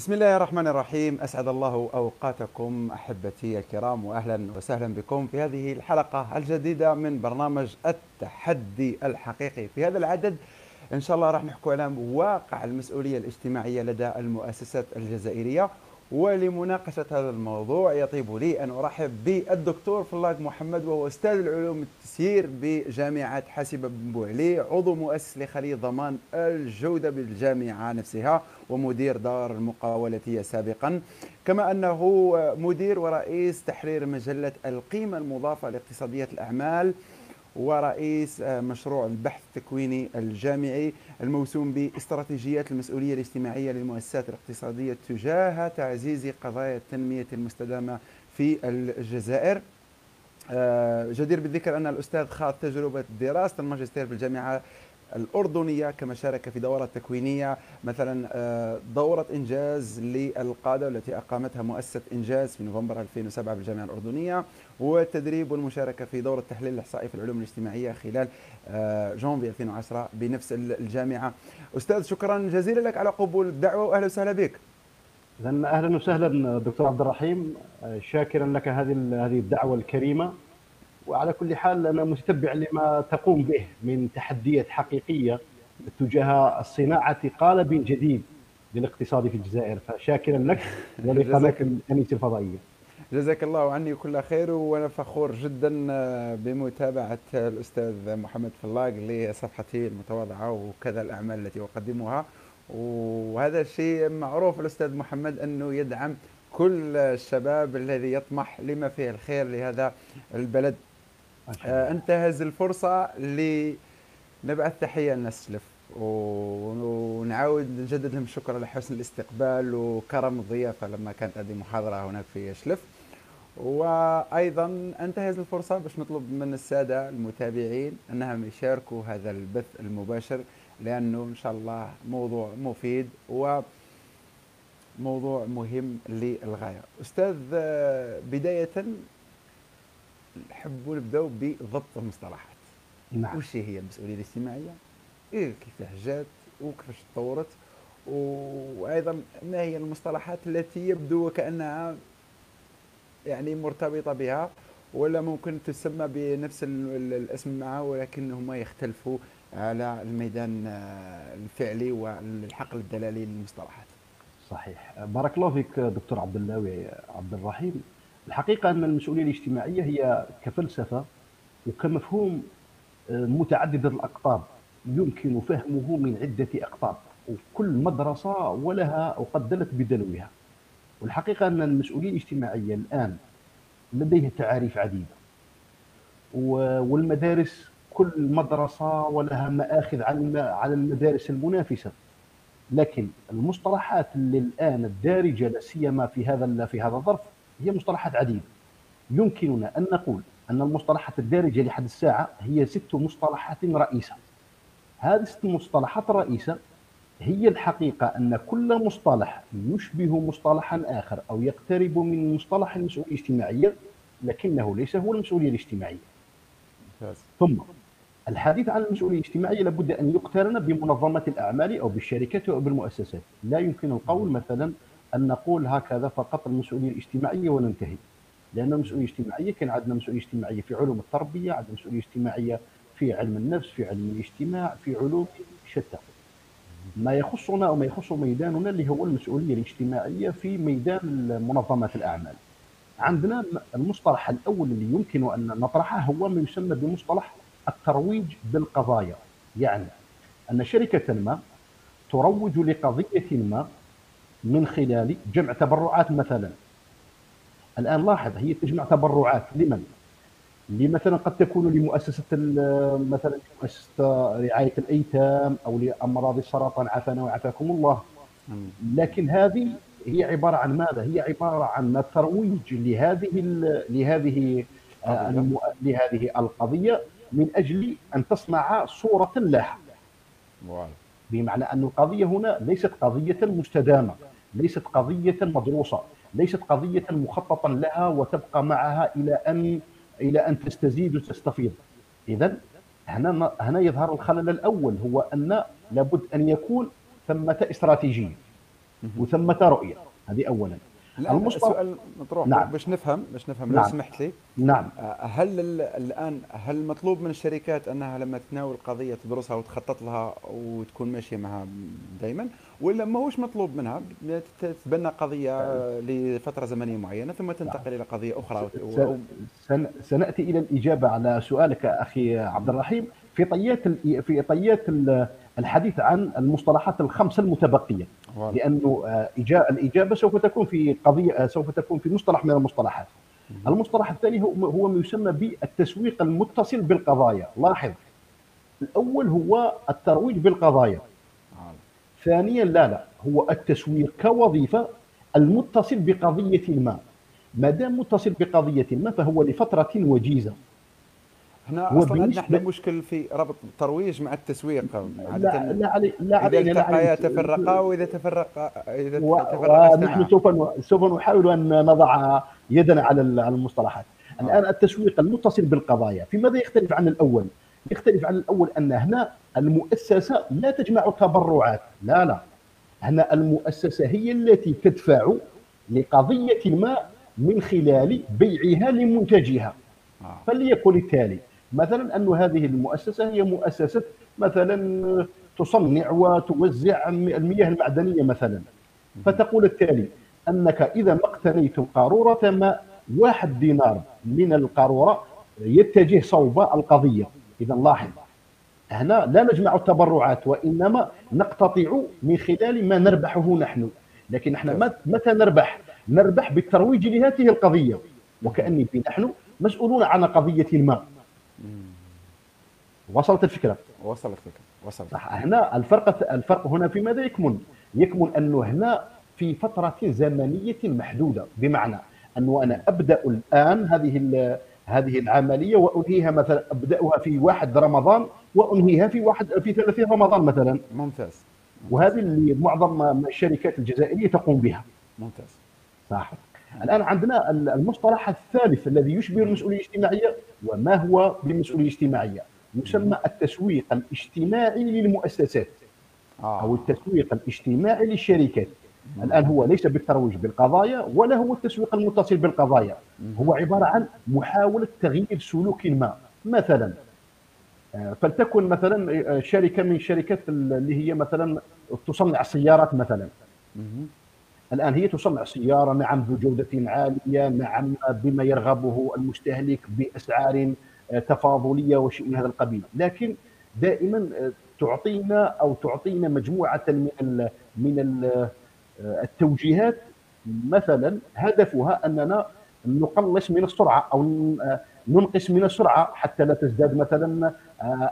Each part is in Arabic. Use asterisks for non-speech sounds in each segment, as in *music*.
بسم الله الرحمن الرحيم. أسعد الله أوقاتكم أحبتي الكرام وأهلا وسهلا بكم في هذه الحلقة الجديدة من برنامج التحدي الحقيقي. في هذا العدد إن شاء الله راح نحكي على واقع المسؤولية الاجتماعية لدى المؤسسات الجزائرية ولمناقشة هذا الموضوع يطيب لي أن أرحب بالدكتور فلاق محمد وهو أستاذ العلوم التسيير بجامعة حاسبة بن بوعلي عضو مؤسس لخلية ضمان الجودة بالجامعة نفسها ومدير دار المقاولاتية سابقا. كما أنه مدير ورئيس تحرير مجلة القيمة المضافة لاقتصادية الأعمال ورئيس آه، مشروع البحث التكويني الجامعي الموسوم باستراتيجيات المسؤولية الاجتماعية للمؤسسات الاقتصادية تجاه تعزيز قضايا التنمية المستدامة في الجزائر. آه، جدير بالذكر أن الأستاذ خاض تجربة دراسة الماجستير في الجامعة الأردنية كما شارك في دورات تكوينية مثلا آه، دورة إنجاز للقادة التي أقامتها مؤسسة إنجاز في نوفمبر 2007 بالجامعة الأردنية والتدريب والمشاركة في دورة التحليل الإحصائي في العلوم الاجتماعية خلال آه، جونفي 2010 بنفس الجامعة. أستاذ شكرا جزيلا لك على قبول الدعوة وأهلا وسهلا بك. أهلا وسهلا دكتور عبد الرحيم. آه، شاكرا لك هذه هذه الدعوة الكريمة. وعلى كل حال أنا متتبع لما تقوم به من تحديات حقيقية تجاه الصناعه قالب جديد للاقتصاد في الجزائر. فشاكرا لك *laughs* ولقناة الانيس الفضائية. جزاك الله عني كل خير وأنا فخور جدا بمتابعة الأستاذ محمد فلاق لصفحتي المتواضعة وكذا الأعمال التي أقدمها. وهذا الشيء معروف الأستاذ محمد أنه يدعم كل الشباب الذي يطمح لما فيه الخير لهذا البلد. انتهز الفرصة لنبعث تحية للناس السلف ونعاود نجدد لهم الشكر على حسن الاستقبال وكرم الضيافة لما كانت هذه محاضرة هناك في شلف وأيضا انتهز الفرصة باش نطلب من السادة المتابعين أنهم يشاركوا هذا البث المباشر لأنه إن شاء الله موضوع مفيد و موضوع مهم للغاية. أستاذ بداية نحبوا نبداو بضبط المصطلحات. نعم. وش هي المسؤولية الاجتماعية؟ إيه كيفاش جات وكيفاش تطورت وأيضا ما هي المصطلحات التي يبدو وكأنها يعني مرتبطة بها ولا ممكن تسمى بنفس الاسم معه ولكنهما يختلفوا على الميدان الفعلي والحقل الدلالي للمصطلحات. صحيح. بارك الله فيك دكتور عبد الله عبد الرحيم. الحقيقة أن المسؤولية الاجتماعية هي كفلسفة وكمفهوم آه، متعدد الأقطاب. يمكن فهمه من عدة أقطاب. وكل مدرسة ولها أو قد دلت بدلوها. والحقيقة أن المسؤولية الاجتماعية الآن لديها تعاريف عديدة. والمدارس كل مدرسة ولها مآخذ على المدارس المنافسة. لكن المصطلحات اللي الآن الدارجة لا سيما في هذا في هذا الظرف هي مصطلحات عديدة. يمكننا أن نقول أن المصطلحات الدارجة لحد الساعة هي ست مصطلحات رئيسة. هذه الست مصطلحات الرئيسة هي الحقيقة أن كل مصطلح يشبه مصطلحا آخر أو يقترب من مصطلح المسؤولية الاجتماعية لكنه ليس هو المسؤولية الاجتماعية. ثم الحديث عن المسؤولية الاجتماعية لابد أن يقترن بمنظمة الأعمال أو بالشركات أو بالمؤسسات. لا يمكن القول مثلا أن نقول هكذا فقط المسؤولية الاجتماعية وننتهي. لأن المسؤولية الاجتماعية كان عندنا مسؤولية اجتماعية في علوم التربية عندنا مسؤولية اجتماعية في علم النفس في علم الاجتماع في علوم شتى. ما يخصنا وما يخص ميداننا اللي هو المسؤولية الاجتماعية في ميدان منظمات الأعمال. عندنا المصطلح الأول اللي يمكن أن نطرحه هو ما يسمى بمصطلح الترويج بالقضايا. يعني أن شركة ما تروج لقضية ما من خلال جمع تبرعات مثلا. الآن لاحظ هي تجمع تبرعات. لمن؟ لمثلا قد تكون لمؤسسة مثلا مؤسسه رعاية الأيتام أو لأمراض السرطان. عافانا وعافاكم الله. لكن هذه هي عبارة عن ماذا؟ هي عبارة عن الترويج لهذه لهذه آه، لهذه القضية من أجل أن تصنع صورة لها. بمعنى أن القضية هنا ليست قضية مستدامة ليست قضية مدروسة ليست قضية مخططا لها وتبقى معها إلى أن إلى أن تستزيد وتستفيض. اذا هنا هنا يظهر الخلل الأول هو أن لابد أن يكون ثمة استراتيجية وثمة رؤية. هذه أولا. لا السؤال مطروح نعم. باش نفهم باش نفهم نعم. لو سمحت لي. نعم. آه، هل الان هل مطلوب من الشركات أنها لما تناول قضية تدرسها وتخطط لها وتكون ماشية معها دائما ولا ما هوش مطلوب منها؟ تتبنى قضية لفترة زمنية معينة ثم تنتقل إلى قضية أخرى و... سنأتي إلى الإجابة على سؤالك أخي عبد الرحيم. في طيات في طيات الحديث عن المصطلحات الخمسه المتبقية. لأنه آه، الإجابة سوف تكون في قضية آه، سوف تكون في مصطلح من المصطلحات. المصطلح الثاني هو هو ما يسمى بالتسويق المتصل بالقضايا. لاحظ. الأول هو الترويج بالقضايا. ثانيا لا لا. هو التسويق كوظيفة المتصل بقضية ما. ما دام متصل بقضية ما فهو لفترة وجيزة. إحنا أصلا عندنا إحنا مشكل في ربط الترويج مع التسويق لا لا علي لا علينا اذا التقيا تفرقا وإذا تفرق إذا تفرقا نحن سوف سوف نحاول أن نضع يدنا على المصطلحات. آه. الان التسويق المتصل بالقضايا. في ماذا يختلف عن الأول؟ يختلف عن الأول أن هنا المؤسسة لا تجمع تبرعات. لا لا. هنا المؤسسة هي التي تدفع لقضية ما من خلال بيعها لمنتجها. آه. فليكن التالي مثلا أن هذه المؤسسة هي مؤسسة مثلا تصنع وتوزع المياه المعدنية مثلا. فتقول التالي أنك إذا ما اقتنيتم قارورة ماء واحد دينار من القارورة يتجه صوب القضية. إذا لاحظ هنا لا نجمع التبرعات وإنما نقتطع من خلال ما نربحه نحن. لكن إحنا متى نربح؟ نربح بالترويج لهذه القضية. وكأني نحن مسؤولون عن قضية وصلت الفكرة. وصلت الفكرة. وصلت صح. هنا الفرق الفرق هنا في ماذا يكمن؟ يكمن أنه هنا في فترة زمنية محدودة. بمعنى أنه أنا أبدأ الآن هذه هذه العملية وأنهيها مثلا. أبدأها في واحد رمضان وأنهيها في واحد في 30 رمضان مثلا. ممتاز, وهذه اللي معظم الشركات الجزائرية تقوم بها. ممتاز. صح. الآن عندنا المصطلح الثالث الذي يشبه المسؤولية الاجتماعية وما هو بالمسؤولية الاجتماعية؟ يسمى التسويق الاجتماعي للمؤسسات آه. أو التسويق الاجتماعي للشركات. الآن هو ليس بالترويج بالقضايا ولا هو التسويق المتصل بالقضايا. هو عبارة عن محاولة تغيير سلوك ما. مثلا آه، فلتكن مثلا آه، شركة من الشركات اللي هي مثلا تصنع سيارات مثلا. الآن هي تصنع سيارة نعم بجودة عالية نعم بما يرغبه المستهلك بأسعار تفاضلية وشيء من هذا القبيل لكن دائما آه، تعطينا أو تعطينا مجموعة من من آه، التوجيهات. مثلا هدفها أننا نقلص من السرعة أو آه، ننقص من السرعة حتى لا تزداد مثلا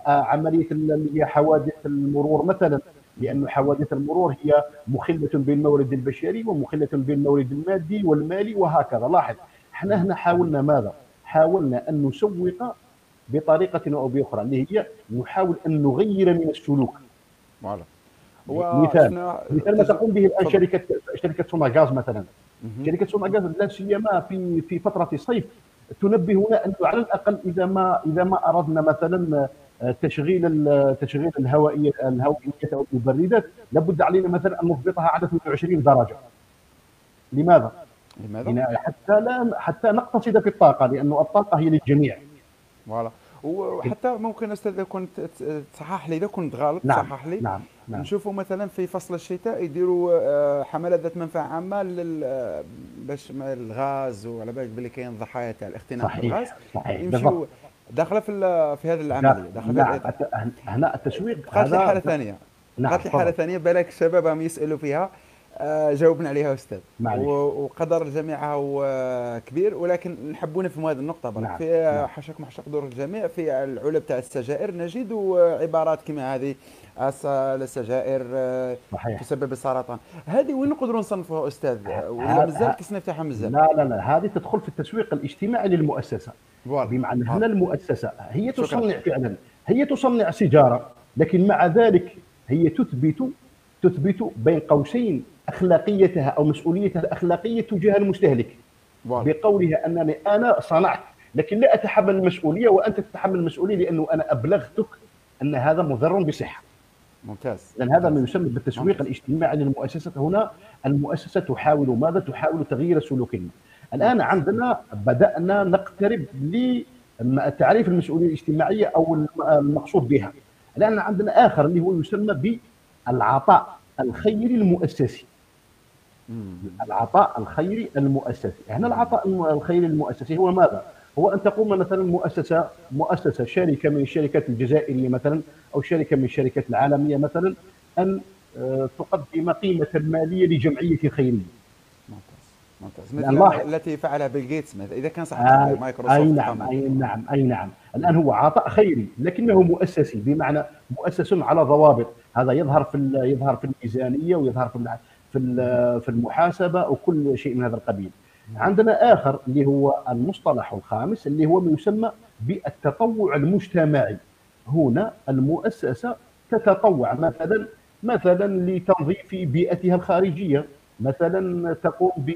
عملية حوادث المرور مثلا. لأن حوادث المرور هي مخلة بالمورد البشري ومخلة بالمورد المادي والمالي وهكذا. لاحظ إحنا هنا حاولنا ماذا؟ حاولنا أن نسوق بطريقة أو بأخرى اللي هي نحاول أن نغير من السلوك. مثال مثال ما تقوم به الآن شركة شركة سونا غاز مثلا شركة سونا غاز لا سيما في في فترة الصيف تنبهنا انه على الأقل إذا ما إذا ما أردنا مثلا تشغيل تشغيل الهوائيه الهوائية أو المبردات لابد علينا مثلا أن نضبطها على 22 درجة لماذا؟ لماذا؟ حتى لا حتى نقتصد في الطاقة لأنه الطاقة هي للجميع فوالا وحتى ممكن أستاذ إذا كنت تصحح لي إذا كنت غلط نعم. تصحح لي نعم. نعم. نشوفوا مثلا في فصل الشتاء يديروا آه، حملات ذات منفعة عامة لل آه، باش الغاز وعلى بالك باللي كاين ضحايا تاع الاختناق بالغاز صحيح يمشيوا داخلة في في هذه العملية داخلة هنا التسويق قالت لي حالة ثانية. نعم قالت لي حالة ثانية بالك الشباب هم يسألوا فيها. جاوبنا عليها أستاذ. وقدر الجميع هو كبير ولكن نحبوا نفهموا هذه النقطة برك. نعم. في نعم. حاشاكم حاشا حضور الجميع في العلب تاع السجائر. نجد عبارات كما هذه السجائر صحيح. تسبب السرطان هذه وين نقدروا نصنفوها أستاذ؟ ولا مازال التصنيف تاعها مازال؟ لا لا لا. هذه تدخل في التسويق الاجتماعي للمؤسسة. بمعنى هنا المؤسسة هي تصنع فعلا. هي تصنع سيجارة لكن مع ذلك هي تثبت تثبت بين قوسين أخلاقيتها أو مسؤوليتها الأخلاقية تجاه المستهلك. بقولها أنني أنا صنعت لكن لا أتحمل المسؤولية وأنت تتحمل المسؤولية لأنه أنا أبلغتك أن هذا مضر بصحة. ممتاز. لأن هذا ما يسمى بالتسويق الاجتماعي للمؤسسات هنا. المؤسسة تحاول ماذا؟ تحاول تغيير سلوكنا الآن عندنا بدأنا نقترب لتعريف المسؤولية الاجتماعية أو المقصود بها. الآن عندنا آخر اللي هو يسمى بالعطاء الخيري المؤسسي. العطاء الخيري المؤسسي. هنا العطاء الخيري المؤسسي هو ماذا؟ هو أن تقوم مثلا مؤسسة مؤسسة شركة من الشركات الجزائرية مثلا أو شركة من الشركات العالمية مثلا أن آه، تقدم قيمة مالية لجمعية خيريه ممتاز. مثل التي فعلها بيل جيتس إذا كان صح آه مايكروسوفت أي نعم أي نعم أي نعم. الآن هو عطاء خيري لكنه مؤسسي بمعنى مؤسس على ضوابط. هذا يظهر في يظهر في الميزانية ويظهر في في في المحاسبة وكل شيء من هذا القبيل. عندنا آخر اللي هو المصطلح الخامس اللي هو ما يسمى بالتطوع المجتمعي. هنا المؤسسة تتطوع. مثلا مثلا لتنظيف بيئتها الخارجية. مثلا تقوم ب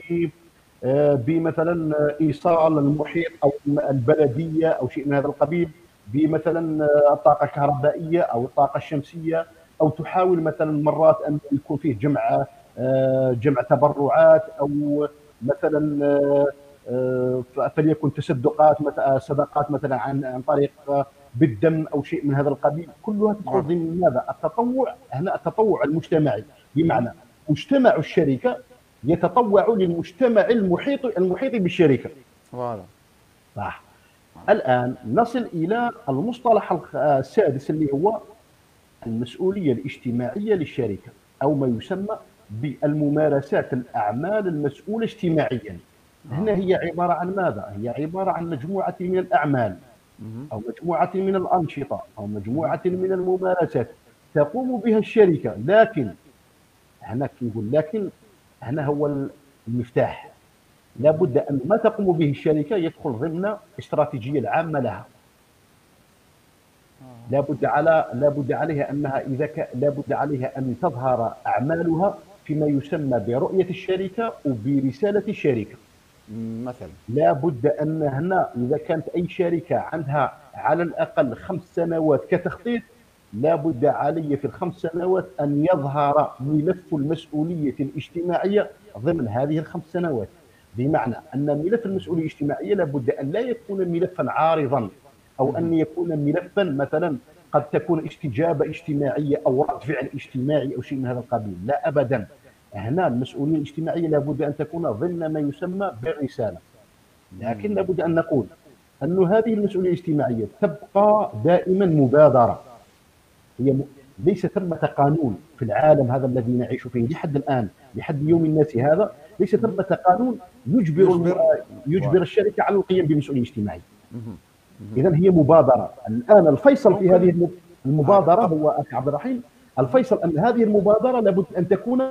بمثلا إيصال المحيط أو البلدية أو شيء من هذا القبيل بمثلا الطاقة الكهربائية أو الطاقة الشمسية أو تحاول مثلا مرات أن يكون فيه جمع آه، جمع تبرعات أو مثلا آه، فليكن تصدقات صدقات مثلا عن عن طريق بالدم أو شيء من هذا القبيل كلها تدخل نعم. ضمن ماذا؟ التطوع هنا التطوع المجتمعي بمعنى مجتمع الشركة يتطوع للمجتمع المحيط المحيط بالشركة. واضح. صح. الآن نصل إلى المصطلح السادس اللي هو المسؤولية الاجتماعية للشركة أو ما يسمى بالممارسات الأعمال المسؤولة اجتماعيا. هنا هي عبارة عن ماذا؟ هي عبارة عن مجموعة من الأعمال أو مجموعة من الأنشطة أو مجموعة من الممارسات تقوم بها الشركة لكن هنا نقول لكن هنا هو المفتاح. لابد أن ما تقوم به الشركة يدخل ضمن الاستراتيجيه العامة لها. لابد على لابد عليها أنها إذا ك... لابد عليها أن تظهر أعمالها فيما يسمى برؤية الشركة وبرسالة الشركة. مثلا. لابد أن هنا إذا كانت أي شركة عندها على الأقل خمس سنوات كتخطيط لابد علي في الخمس سنوات أن يظهر ملف المسؤولية الاجتماعية ضمن هذه الخمس سنوات. بمعنى أن ملف المسؤولية الاجتماعية لابد أن لا يكون ملفا عارضا أو أن يكون ملفا مثلا قد تكون استجابة اجتماعية أو رد فعل اجتماعي أو شيء من هذا القبيل. لا ابدا. هنا المسؤولية الاجتماعية لابد أن تكون ضمن ما يسمى بالرسالة. لكن لابد أن نقول أن هذه المسؤولية الاجتماعية تبقى دائما مبادرة. هي م... ليس ثمة قانون في العالم هذا الذي نعيش فيه لحد الآن لحد يوم الناس هذا ليس ثمة قانون يجبر يجبر, يجبر الشركة على القيام بمسؤولية اجتماعية. اذا هي مبادرة. الآن الفيصل في هذه المبادرة هو أخي عبد الرحيم الفيصل أن هذه المبادرة لابد أن تكون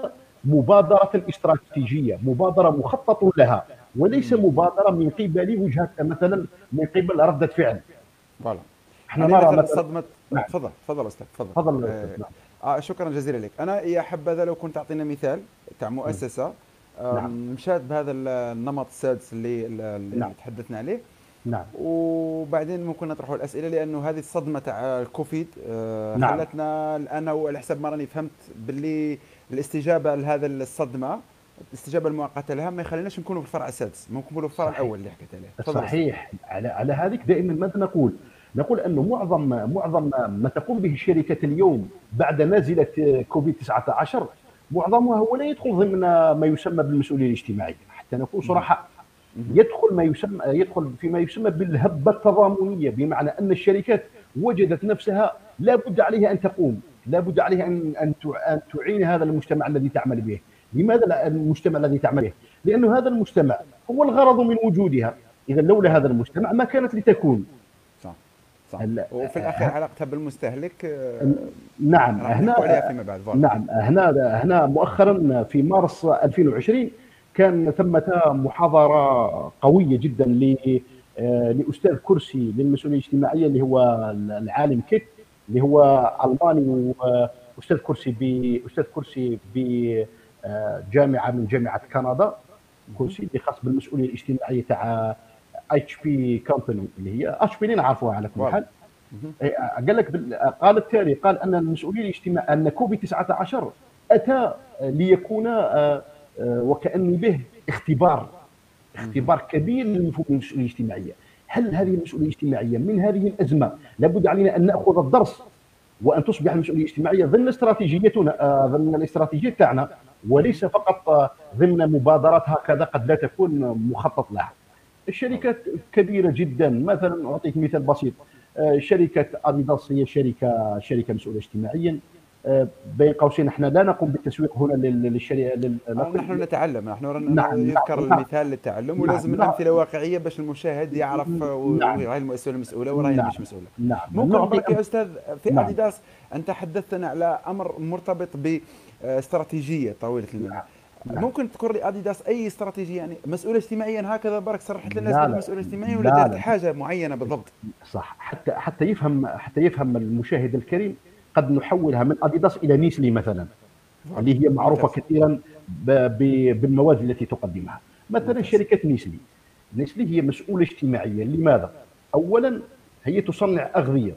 مبادرة استراتيجية مبادرة مخطط لها وليس مبادرة من قبل وجهه مثلا من قبل ردة فعل. إحنا نرى مثلا صدمه نعم. تفضل تفضل أستاذ تفضل تفضل آه نعم. آه شكرا جزيلا لك أنا يا حبذا لو كنت تعطينا مثال تاع مؤسسة نعم. مشات بهذا النمط السادس اللي, اللي نعم. تحدثنا عليه نعم وبعدين ممكن نطرحوا الأسئلة لأنه هذه الصدمة تاع الكوفيد آه نعم. خلتنا أنا وعلى حسب ما راني فهمت باللي الاستجابة لهذا الصدمة الاستجابة المؤقته لها ما يخليناش نكونوا في الفرع السادس ممكن نكونوا في الفرع الأول اللي حكيت عليه صحيح على على هذيك دائما ماذا نقول؟ نقول انه معظم معظم ما تقوم به الشركات اليوم بعد نازلة كوفيد 19 معظمها هو لا يدخل ضمن ما يسمى بالمسؤولية الاجتماعية حتى نكون صراحة. يدخل ما يسمى يدخل فيما يسمى بالهبة التضامنية بمعنى أن الشركات وجدت نفسها لا بد عليها أن تقوم لا بد عليها ان أن تعين هذا المجتمع الذي تعمل به. لماذا المجتمع الذي تعمل به؟ لأن هذا المجتمع هو الغرض من وجودها. إذا لولا هذا المجتمع ما كانت لتكون. صح. وفي الأخير علاقتها بالمستهلك آه، نعم هنا فيما بعد. نعم هنا هنا مؤخرا في مارس 2020 كان ثمة محاضرة قوية جدا آه، لأستاذ كرسي للمسؤولية الاجتماعية اللي هو العالم كيت اللي هو ألماني وأستاذ كرسي ب أستاذ كرسي ب جامعة من جامعة كندا كرسي اللي خاص بالمسؤولية الاجتماعية تاع HP company اللي هي HP اللي نعرفوها على كل حال. إيه، قال لك قال التالي قال أن المسؤوليه الاجتماعيه أن كوفيد 19 أتى ليكون آه، آه، وكاني به اختبار اختبار كبير للمفهوم المسؤوليه الاجتماعيه هل هذه المسؤولية الاجتماعية من هذه الأزمة لابد علينا أن نأخذ الدرس وأن تصبح المسؤولية الاجتماعية ضمن استراتيجيتنا آه، ضمن الاستراتيجية تاعنا وليس فقط ضمن مبادرات هكذا قد لا تكون مخطط لها. الشركات كبيرة جدا. مثلا أعطيك مثال بسيط. آه، شركة أديداس هي شركة شركة مسؤولة اجتماعيا. آه، بين قوسين إحنا لا نقوم بالتسويق هنا للشركه لل... نحن نتعلم. نحن نعم نذكر نعم. المثال للتعلم نعم ولازم نعم. امثله واقعيه باش المشاهد يعرف نعم. وهي المؤسسه المسؤوله وراهي نعم. مش مسؤولة. نعم. ممكن بك يا أستاذ في نعم. أديداس أنت حدثتنا على أمر مرتبط باستراتيجيه طويلة المدى نعم نعم. ممكن تذكر لي اديداس أي استراتيجية يعني مسؤول اجتماعيا هكذا برك صرحت للناس مسؤول اجتماعي ولا دارت حاجة معينة بالضبط. صح. حتى حتى يفهم حتى يفهم المشاهد الكريم قد نحولها من اديداس إلى نيسلي مثلا اللي هي معروفة كثيرا بالمواد التي تقدمها. مثلا شركة نيسلي. نيسلي هي مسؤولة اجتماعيا لماذا؟ اولا هي تصنع أغذية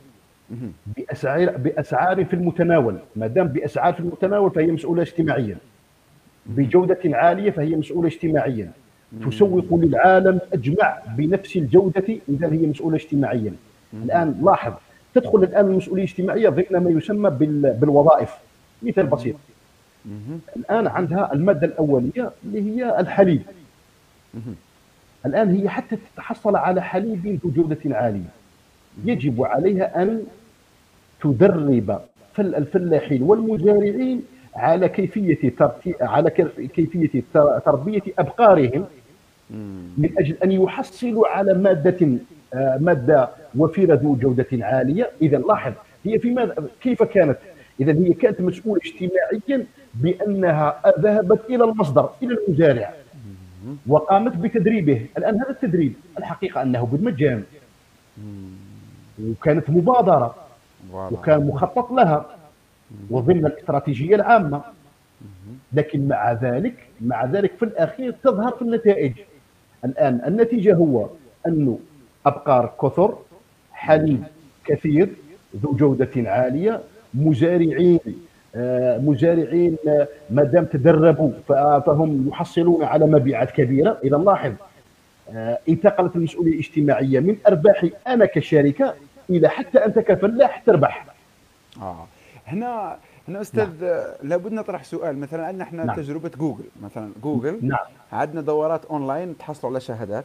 باسعار بأسعار في المتناول. ما دام بأسعار في المتناول فهي مسؤولة اجتماعيا. بجودة عالية فهي مسؤولة اجتماعيا. تسوق للعالم أجمع بنفس الجودة إذا هي مسؤولة اجتماعيا. الآن لاحظ تدخل الآن المسؤولية الاجتماعية ضمن ما يسمى بالوظائف. مثال بسيط. الآن عندها المادة الأولية اللي هي الحليب. الآن هي حتى تتحصل على حليب ذو جودة عالية. يجب عليها أن تدرب الفلاحين والمزارعين على كيفية على كيفية تربية أبقارهم من أجل أن يحصلوا على مادة آه، مادة وفيرة ذو جودة عالية. إذا لاحظ هي في ماذا؟ كيف كانت؟ إذا هي كانت مسؤولة اجتماعيا بأنها ذهبت إلى المصدر إلى المزارع. وقامت بتدريبه. الآن هذا التدريب الحقيقة أنه بالمجان. وكانت مبادرة. وكان مخطط لها. وضمن الاستراتيجيه العامة. لكن مع ذلك مع ذلك في الأخير تظهر في النتائج. الآن النتيجة هو انه أبقار كثر حليب كثير ذو جودة عالية مزارعين آه، مزارعين آه، ما دام تدربوا فهم يحصلون على مبيعات كبيرة. إذا لاحظ آه، انتقلت المسؤولية الاجتماعية من ارباحي أنا كشركة إلى حتى أنت كفلاح تربح. آه. هنا هنا أستاذ نعم. لابد نطرح سؤال. مثلا عندنا إحنا نعم. تجربة جوجل مثلا جوجل. نعم. عندنا دورات أونلاين تحصلوا على شهادات.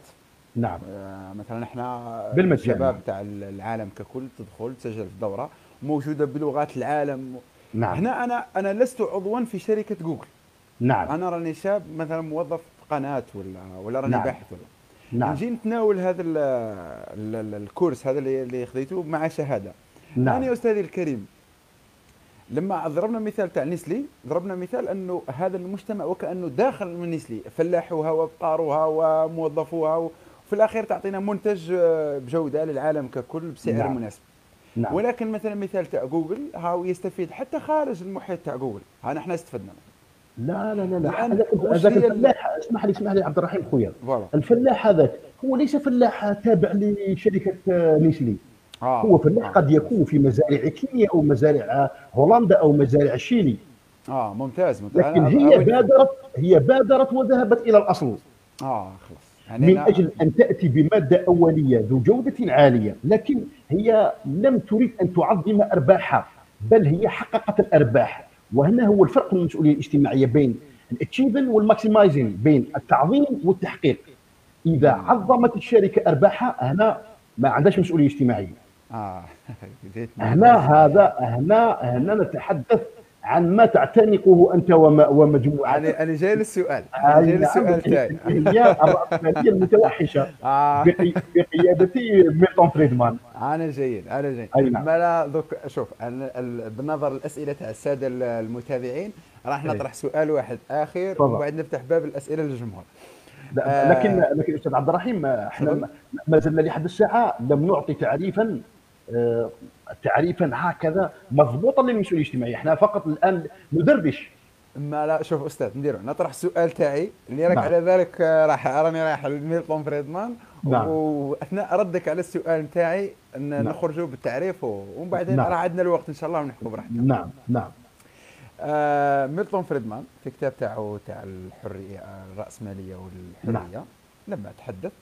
نعم. آه مثلا إحنا بالمجان. الشباب تاع العالم ككل تدخل تسجل في دورة موجودة بلغات العالم. نعم. هنا أنا أنا لست عضوا في شركة جوجل. نعم. أنا راني شاب مثلا موظف قناة ولا ولا راني نعم. باحث ولا. نعم. نجي نتناول هذا ال course هذا اللي خذيته مع شهادة. نعم. أنا يا أستاذي الكريم لما ضربنا مثال تاع نسلي ضربنا مثال أنه هذا المجتمع وكأنه داخل من نسلي فلاحوها وأبقاروها وموظفوها وفي الأخير تعطينا منتج آه، بجودة للعالم ككل بسعر نعم. مناسب. نعم. ولكن مثلا مثال تاع جوجل هاو يستفيد حتى خارج المحيط تاع جوجل. ها إحنا استفدنا. لا لا لا لا. هذاك الفلاح اسمح لي اسمح لي عبد الرحيم خويا. الفلاح هذاك هو ليس فلاح تابع لشركة آه، نيسلي. آه. هو فلاح آه. قد يكون في مزارع كينيا أو مزارع هولندا أو مزارع شيلي آه ممتاز, ممتاز. لكن هي بادرت هي بادرت وذهبت إلى الأصل. آه خلاص. يعني من أجل أن تأتي بمادة أولية ذو جودة عالية لكن هي لم تريد أن تعظم أرباحها بل هي حققت الأرباح. وهنا هو الفرق المسؤولية الاجتماعية بين ال achieving وال maximizing بين التعظيم والتحقيق. إذا عظمت الشركة أرباحها هنا ما عندهاش مسؤولية اجتماعية. آه. *laughs* هنا هذا هنا هنا نتحدث عن ما تعتنقه أنت ومجموعتك أنا أنا جاي للسؤال. أنا جاي للسؤال تاعي *laughs* هي الراسماليه المتوحشه *laughs* آه. بقياده ميلتون فريدمان. أنا جيد أنا جيد. نعم. ما دوك شوف بالنظر للاسئله تاع السادة المتابعين راح نطرح سؤال واحد آخر وبعد نفتح باب الأسئلة للجمهور. لكن لكن أستاذ عبد الرحيم إحنا ما زلنا لحد الساعة لم نعطي تعريفا تعريفا هكذا مضبوطا للمسؤوليه الاجتماعيه، إحنا فقط الآن ندردش ما لا شوف أستاذ نديرو نطرح السؤال تاعي اللي راك نعم. على ذلك آه، راح راني رايح لميلتون فريدمان نعم. وأثناء ردك على السؤال تاعي نعم. نخرجوا بالتعريف ومن بعدين نعم. راه عندنا الوقت إن شاء الله ونحكوا براحتنا نعم نعم آه ميلتون فريدمان في كتاب تاعو تاع الحرية الرأسمالية والحرية نعم. لما تحدث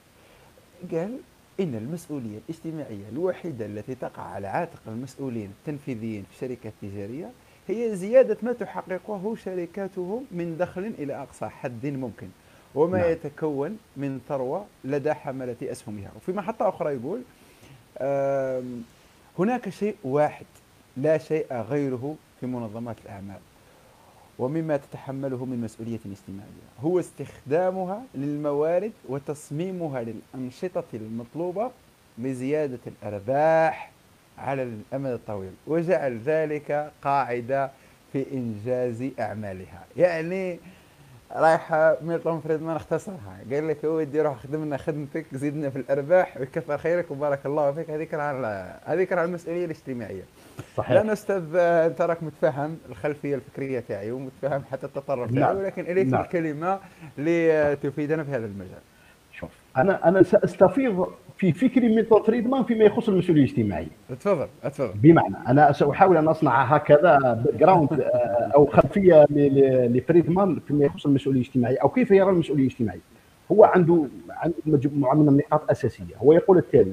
قال إن المسؤولية الاجتماعية الوحيدة التي تقع على عاتق المسؤولين التنفيذيين في شركات تجارية هي زيادة ما تحققه شركاتهم من دخل إلى أقصى حد ممكن وما نعم. يتكون من ثروة لدى حملة أسهمها وفي محطة أخرى يقول هناك شيء واحد لا شيء غيره في منظمات الأعمال ومما تتحمله من مسؤولية اجتماعية. هو استخدامها للموارد وتصميمها للأنشطة المطلوبة لزيادة الأرباح على الأمد الطويل وجعل ذلك قاعدة في إنجاز أعمالها. يعني رايحة ميلتون فريدمان اختصرها قال لك يا ودي روح خدم لنا خدمتك زيدنا في الأرباح ويكثر خيرك وبارك الله فيك. هذيك راه هذيك راه المسؤولية الاجتماعية. صحيح. لأن أستاذ آه، أنت راك متفهم الخلفية الفكرية تاعي ومتفهم حتى التطرف تاعي نعم. ولكن إليك نعم. الكلمة لتفيدنا في هذا المجال. شوف أنا أنا سأستفيض في فكر ميلتون فريدمان فيما يخص المسؤولية الاجتماعية. تفضل تفضل. بمعنى أنا سأحاول أن أصنع هكذا background آه، أو خلفية لفريدمان فيما يخص المسؤولية الاجتماعية أو كيف يرى المسؤولية الاجتماعية. هو عنده عنده مجموعة من النقاط أساسية. هو يقول التالي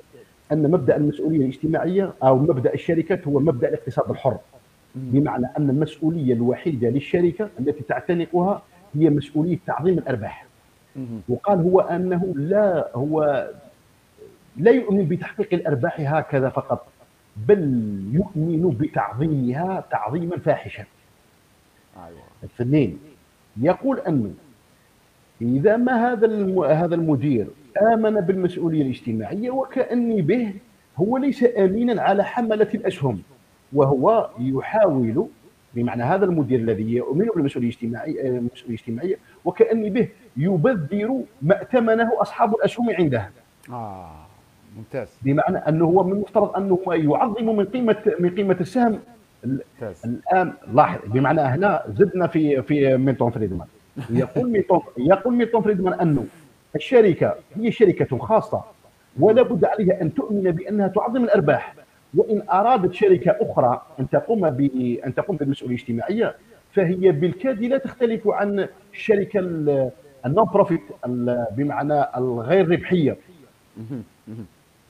أن مبدأ المسؤولية الاجتماعية أو مبدأ الشركات هو مبدأ الاقتصاد الحر بمعنى أن المسؤولية الوحيدة للشركة التي تعتنقها هي مسؤولية تعظيم الأرباح. وقال هو أنه لا هو لا يؤمن بتحقيق الأرباح هكذا فقط بل يؤمن بتعظيمها تعظيما فاحشا أيوة. اثنين يقول انه إذا ما هذا. هذا المدير آمن بالمسؤولية الاجتماعية وكأني به هو ليس امينا على حملة الأسهم وهو يحاول بمعنى هذا المدير الذي يؤمن بالمسؤولية الاجتماعية المسؤولية الاجتماعية وكأني به يبذر ما ائتمنه أصحاب الأسهم عنده آه ممتاز. بمعنى أنه هو من المفترض أنه يعظم من قيمة من قيمة السهم. ممتاز. الآن لاحظ بمعنى هنا زدنا في في ميلتون فريدمان يقول ميلتون يقول ميلتون فريدمان أنه الشركة هي شركة خاصة ولا بد عليها أن تؤمن بأنها تعظم الأرباح. وإن أرادت شركة أخرى أن تقوم ب أن تقوم بالمسؤولية الاجتماعية فهي بالكاد لا تختلف عن الشركة ال- ال non-profit بمعنى الغير ربحية.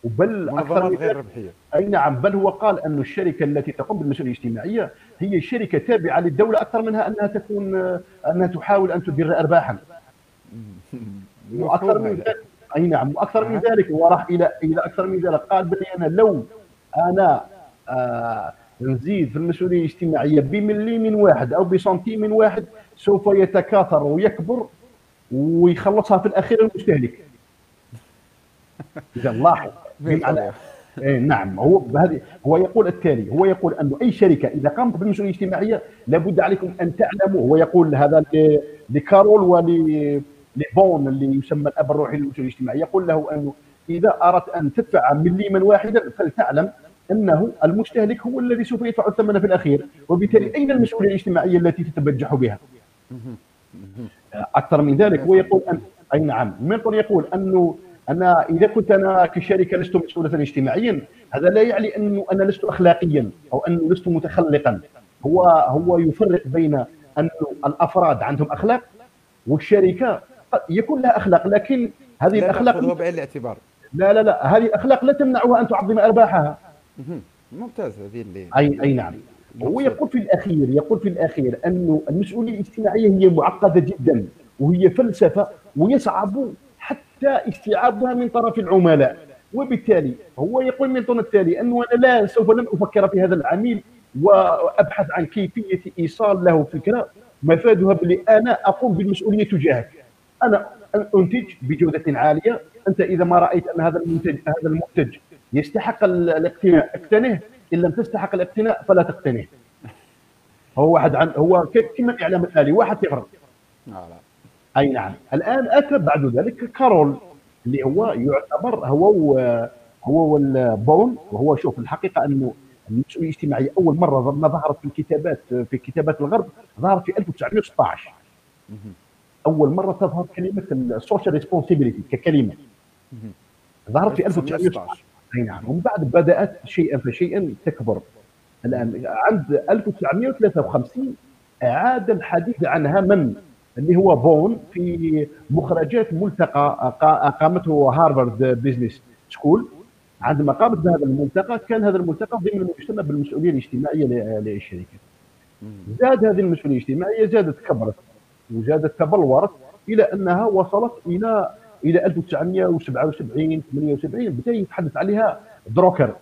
وبل أكثر غير ذلك ربحية. أي نعم بل هو قال أن الشركة التي تقوم بالمسؤولية الاجتماعية هي شركة تابعة للدولة أكثر منها أنها تكون أنها تحاول أن تدر ارباحا. *laughs* وأكثر من. ذلك. أي نعم وأكثر من. ذلك. وراح إلى إلى أكثر من ذلك. قال بلي أنا لو أنا آه نزيد في المسؤولية الاجتماعية بمليم واحد أو بسنتيم واحد سوف يتكاثر ويكبر ويخلصها في الأخير المستهلك. إذا لاحظ. *laughs* بمعنى إيه نعم. هو بهذه هو يقول التالي هو يقول انه أي شركة إذا قامت بالمسؤولية الاجتماعية لابد عليكم أن تعلموا هو يقول هذا لكارول ول لبون اللي يسمى الأب الروحي للمسؤوليه الاجتماعيه يقول له انه إذا أردت أن تدفع مليما واحدا فلتعلم أنه المستهلك هو الذي سوف يدفع الثمن في الأخير وبالتالي أين المسؤولية الاجتماعية التي تتبجح بها؟ أكثر من ذلك هو يقول أن أي نعم. ميلتون يقول انه أنا إذا كنت أنا كشركة لست مسؤولا اجتماعيا هذا لا يعني انه أنا لست اخلاقيا أو انه لست متخلقا. هو هو يفرق بين انه الأفراد عندهم أخلاق والشركة يكون لها أخلاق لكن هذه لا الأخلاق تأخذه بعين الاعتبار. لا لا لا هذه الاخلاق لا تمنعها أن تعظم أرباحها. ممتاز هذه اللي أي أي نعم. هو يقول في الأخير يقول في الأخير أنه المسؤولية الاجتماعية هي معقدة جدا وهي فلسفة ويصعب حتى استيعابها من طرف العملاء. وبالتالي هو يقول ميلتون التالي أنه أنا لا سوف لم أفكر في هذا العميل وأبحث عن كيفية إيصال له فكرة مفادها بلي أنا أقوم بالمسؤولية تجاهك. أنا أنتج بجودة عالية. أنت إذا ما رأيت أن هذا المنتج هذا المنتج يستحق ال- الاقتناء اقتنه. إن لم تستحق الاقتناء فلا تقتنه. هو واحد عن هو كما الاعلام الآلي؟ واحد صفر أي نعم. الآن أتى بعد ذلك كارول اللي هو يعتبر هو و- هو و Bowen. وهو شوف الحقيقة أنه المسؤولية الاجتماعية أول مرة ما ظهرت في الكتابات في كتابات الغرب ظهرت في 1916 أول مرة تظهر كلمة ال social responsibility ككلمة. ظهرت في 1916 أي نعم. ومن بعد بدأت شيئا فشيئا تكبر. الآن عند 1953 أعاد الحديث عنها من؟ اللي هو Bowen في مخرجات ملتقى اقامته Harvard Business School. عندما قامت بهذا الملتقى كان هذا الملتقى ضمن يسمى بالمسؤولية الاجتماعية للشركات زاد هذه المسؤولية الاجتماعية زادت كبرت. وزادت تبلورت إلى أنها وصلت إلى إلى 1977 78 بدا يتحدث عليها دروكر.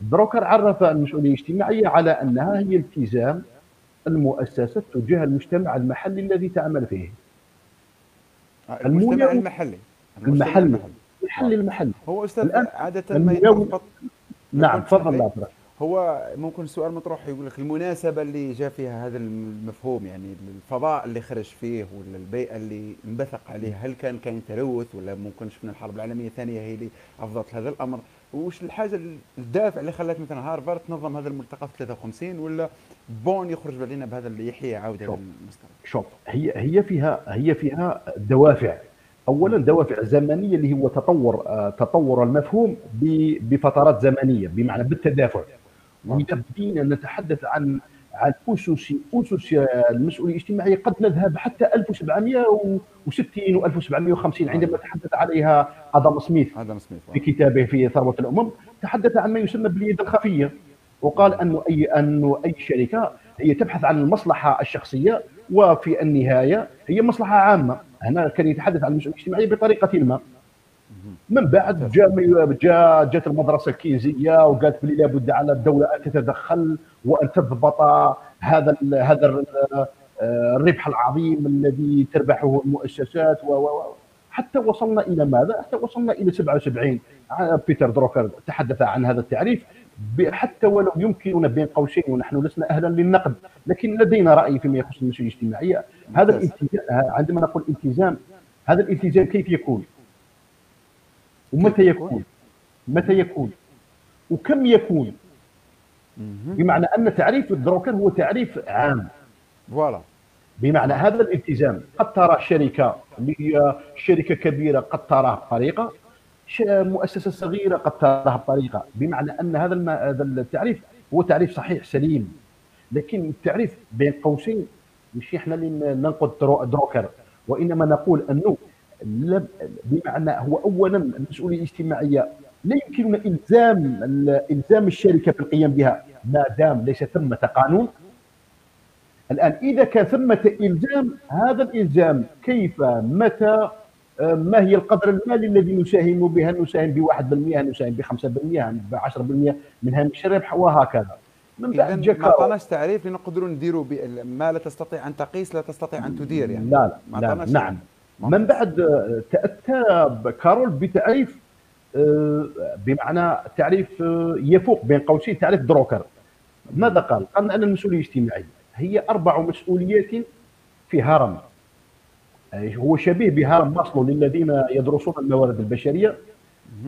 دروكر عرف المسؤولية الاجتماعية على أنها هي التزام المؤسسة تجاه المجتمع المحلي الذي تعمل فيه. آه، المجتمع المحلي. المحلي. المحلي. المحلي هو أستاذ عادة ما يتربط نعم تفضل لا هو ممكن السؤال مطروح يقول لك المناسبة اللي جاء فيها هذا المفهوم يعني الفضاء اللي خرج فيه ولا البيئة اللي انبثق عليه هل كان كان تلوث ولا ممكن شفنا الحرب العالمية الثانية هي اللي أفضت هذا الأمر؟ وش الحاجة الدافع اللي خلت مثلا هارفارد تنظم هذا الملتقى في 53 ولا بون يخرج علينا بهذا اللي يحيي عودة المستوى شوف هي هي فيها هي فيها دوافع. اولا دوافع زمنية اللي هو تطور آه، تطور المفهوم بفترات زمنية بمعنى بالتدافع. واذا بدينا نتحدث عن عن أسس أسس المسؤولية الاجتماعية. قد نذهب حتى 1760 و 1750 عندما تحدث عليها آدم سميث آدم سميث في كتابه في ثروة الأمم. تحدث عن ما يسمى باليد الخفية وقال انه أي انه أي شركة هي تبحث عن المصلحة الشخصية وفي النهاية هي مصلحة عامة. هنا كان يتحدث عن المسؤولية الاجتماعية بطريقة ما. من بعد جاء جاء جات المدرسة الكينزيه وقالت بلي لابد على الدولة أن تتدخل وأن تضبط هذا هذا الربح العظيم الذي تربحه المؤسسات و حتى وصلنا إلى ماذا؟ حتى وصلنا إلى 77 بيتر دروكر تحدث عن هذا التعريف. حتى ولو يمكننا بين قوسين ونحن لسنا أهلا للنقد لكن لدينا رأي فيما يخص المسؤوليه الاجتماعية. هذا الالتزام عندما نقول التزام هذا الالتزام كيف يكون؟ ومتى يكون؟ متى يكون؟ وكم يكون؟ بمعنى أن تعريف الدروكر هو تعريف عام. فوالا. بمعنى هذا الالتزام. قد ترى شركة شركة كبيرة قد تراه بطريقة مؤسسة صغيرة قد تراها بطريقة. بمعنى أن هذا هذا التعريف هو تعريف صحيح سليم. لكن التعريف بين قوسين مش إحنا اللي ننقد دروكر. وإنما نقول أنه بمعنى هو اولا المسؤولية الاجتماعية. لا يمكننا إلزام إلزام الشركة في القيام بها. ما دام ليس ثمة قانون. الآن إذا كان ثمة إلزام هذا الإلزام كيف متى ما هي القدر المالي الذي نساهم به هل نساهم ب 1% هل نساهم ب 5% ب 10% من هامش الربح وهكذا. من بعد ما عطاناش تعريف لنقدروا نديروا ما لا تستطيع أن تقيس لا تستطيع أن تدير يعني. لا لا, لا نعم. من بعد تأتى كارول بتعريف آه، بمعنى تعريف آه، يفوق بين قوسين تعريف دروكر. ماذا قال؟ قال أن المسؤولية الاجتماعية هي أربع مسؤوليات في هرم. هو شبيه بهرم ماسلو للذين يدرسون الموارد البشرية.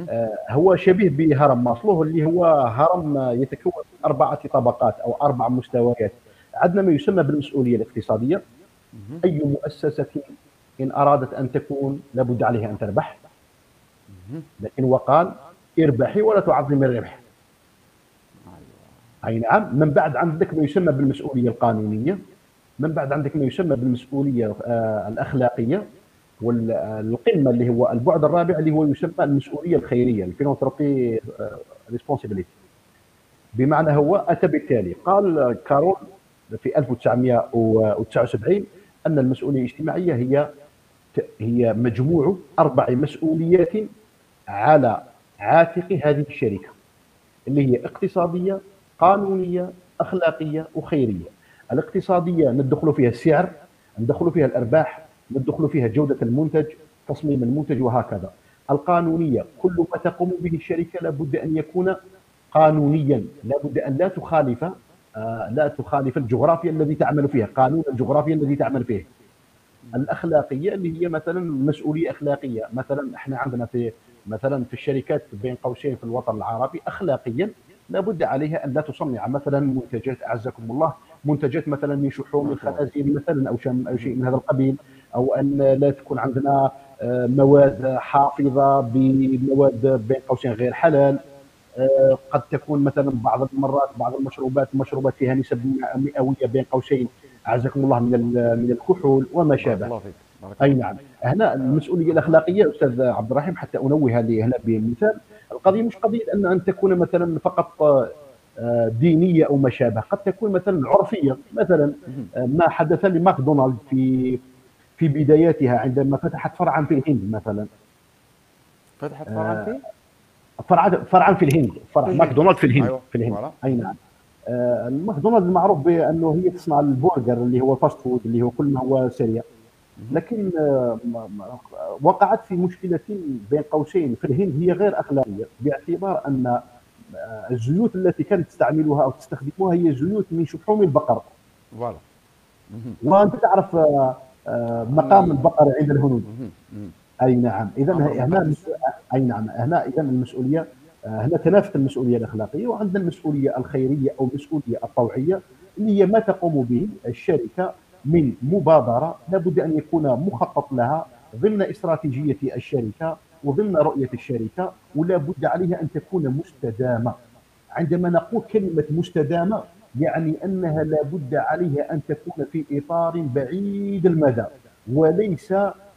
آه، هو شبيه بهرم ماسلو اللي هو هرم يتكون من أربعة طبقات أو أربع مستويات. عندنا ما يسمى بالمسؤولية الاقتصادية. أي مؤسسة إن أرادت أن تكون لابد عليها أن تربح لكن وقال اربحي ولا تعظم الربح. أي نعم من بعد عندك ما يسمى بالمسؤولية القانونية من بعد عندك ما يسمى بالمسؤولية آه، الأخلاقية والقمة اللي هو البعد الرابع اللي هو يسمى المسؤولية الخيرية ال philanthropy responsibility بمعنى هو أتى بالتالي. قال كارول في 1979 أن المسؤولية الاجتماعية هي هي مجموع أربع مسؤوليات على عاتق هذه الشركة اللي هي اقتصادية قانونية أخلاقية وخيرية. الاقتصادية ندخل فيها السعر ندخل فيها الأرباح ندخل فيها جودة المنتج تصميم المنتج وهكذا. القانونية كل ما تقوم به الشركة لابد أن يكون قانونيا لابد أن لا تخالف آه، لا تخالف الجغرافيا الذي تعمل فيها قانون الجغرافيا الذي تعمل فيه. الأخلاقية اللي هي مثلا مسؤولية أخلاقية. مثلا إحنا عندنا في مثلا في الشركات بين قوسين في الوطن العربي اخلاقيا لابد عليها أن لا تصنع. مثلا منتجات أعزكم الله منتجات مثلا من شحوم الخنازير مثلا أو شيء من هذا القبيل أو أن لا تكون عندنا آه، مواد حافظة بمواد بين قوسين غير حلال. آه، قد تكون مثلا بعض المرات بعض المشروبات مشروبات فيها نسب مئوية بين قوسين. أعزكم الله من من الكحول وما شابه. الله فيك. أي نعم. هنا المسؤولية الأخلاقية أستاذ عبد الرحيم حتى أنوه هذه هنا بمثال. القضية مش قضية ان أن تكون مثلا فقط آه، دينية أو ما شابه. قد تكون مثلا عرفية. مثلا آه، ما حدث لماكدونالد في في بداياتها عندما فتحت فرعا في الهند مثلا. فتحت فرعا في فرعا فرعا في الهند. فرع ماكدونالد في الهند. أيوة. في الهند. أي نعم. آه، ماكدونالد معروف بانه هي تصنع البرجر اللي هو fast food اللي هو كل ما هو سريع. لكن آه، وقعت في مشكلة بين قوسين. في الهند هي غير أخلاقية باعتبار أن آه، الزيوت التي كانت تستعملها أو تستخدمها هي زيوت من شحوم البقر. voilà. وأنت تعرف مقام البقر عند الهنود. أي نعم. اذا هنا أي نعم. هنا اذا المسؤولية هنا تنافت المسؤولية الأخلاقية وعندنا المسؤولية الخيرية أو المسؤوليه الطوعية اللي هي ما تقوم به الشركة من مبادرة لابد أن يكون مخطط لها ضمن استراتيجية الشركة وضمن رؤية الشركة ولا بد عليها أن تكون مستدامة. عندما نقول كلمة مستدامة يعني أنها لابد عليها أن تكون في إطار بعيد المدى وليس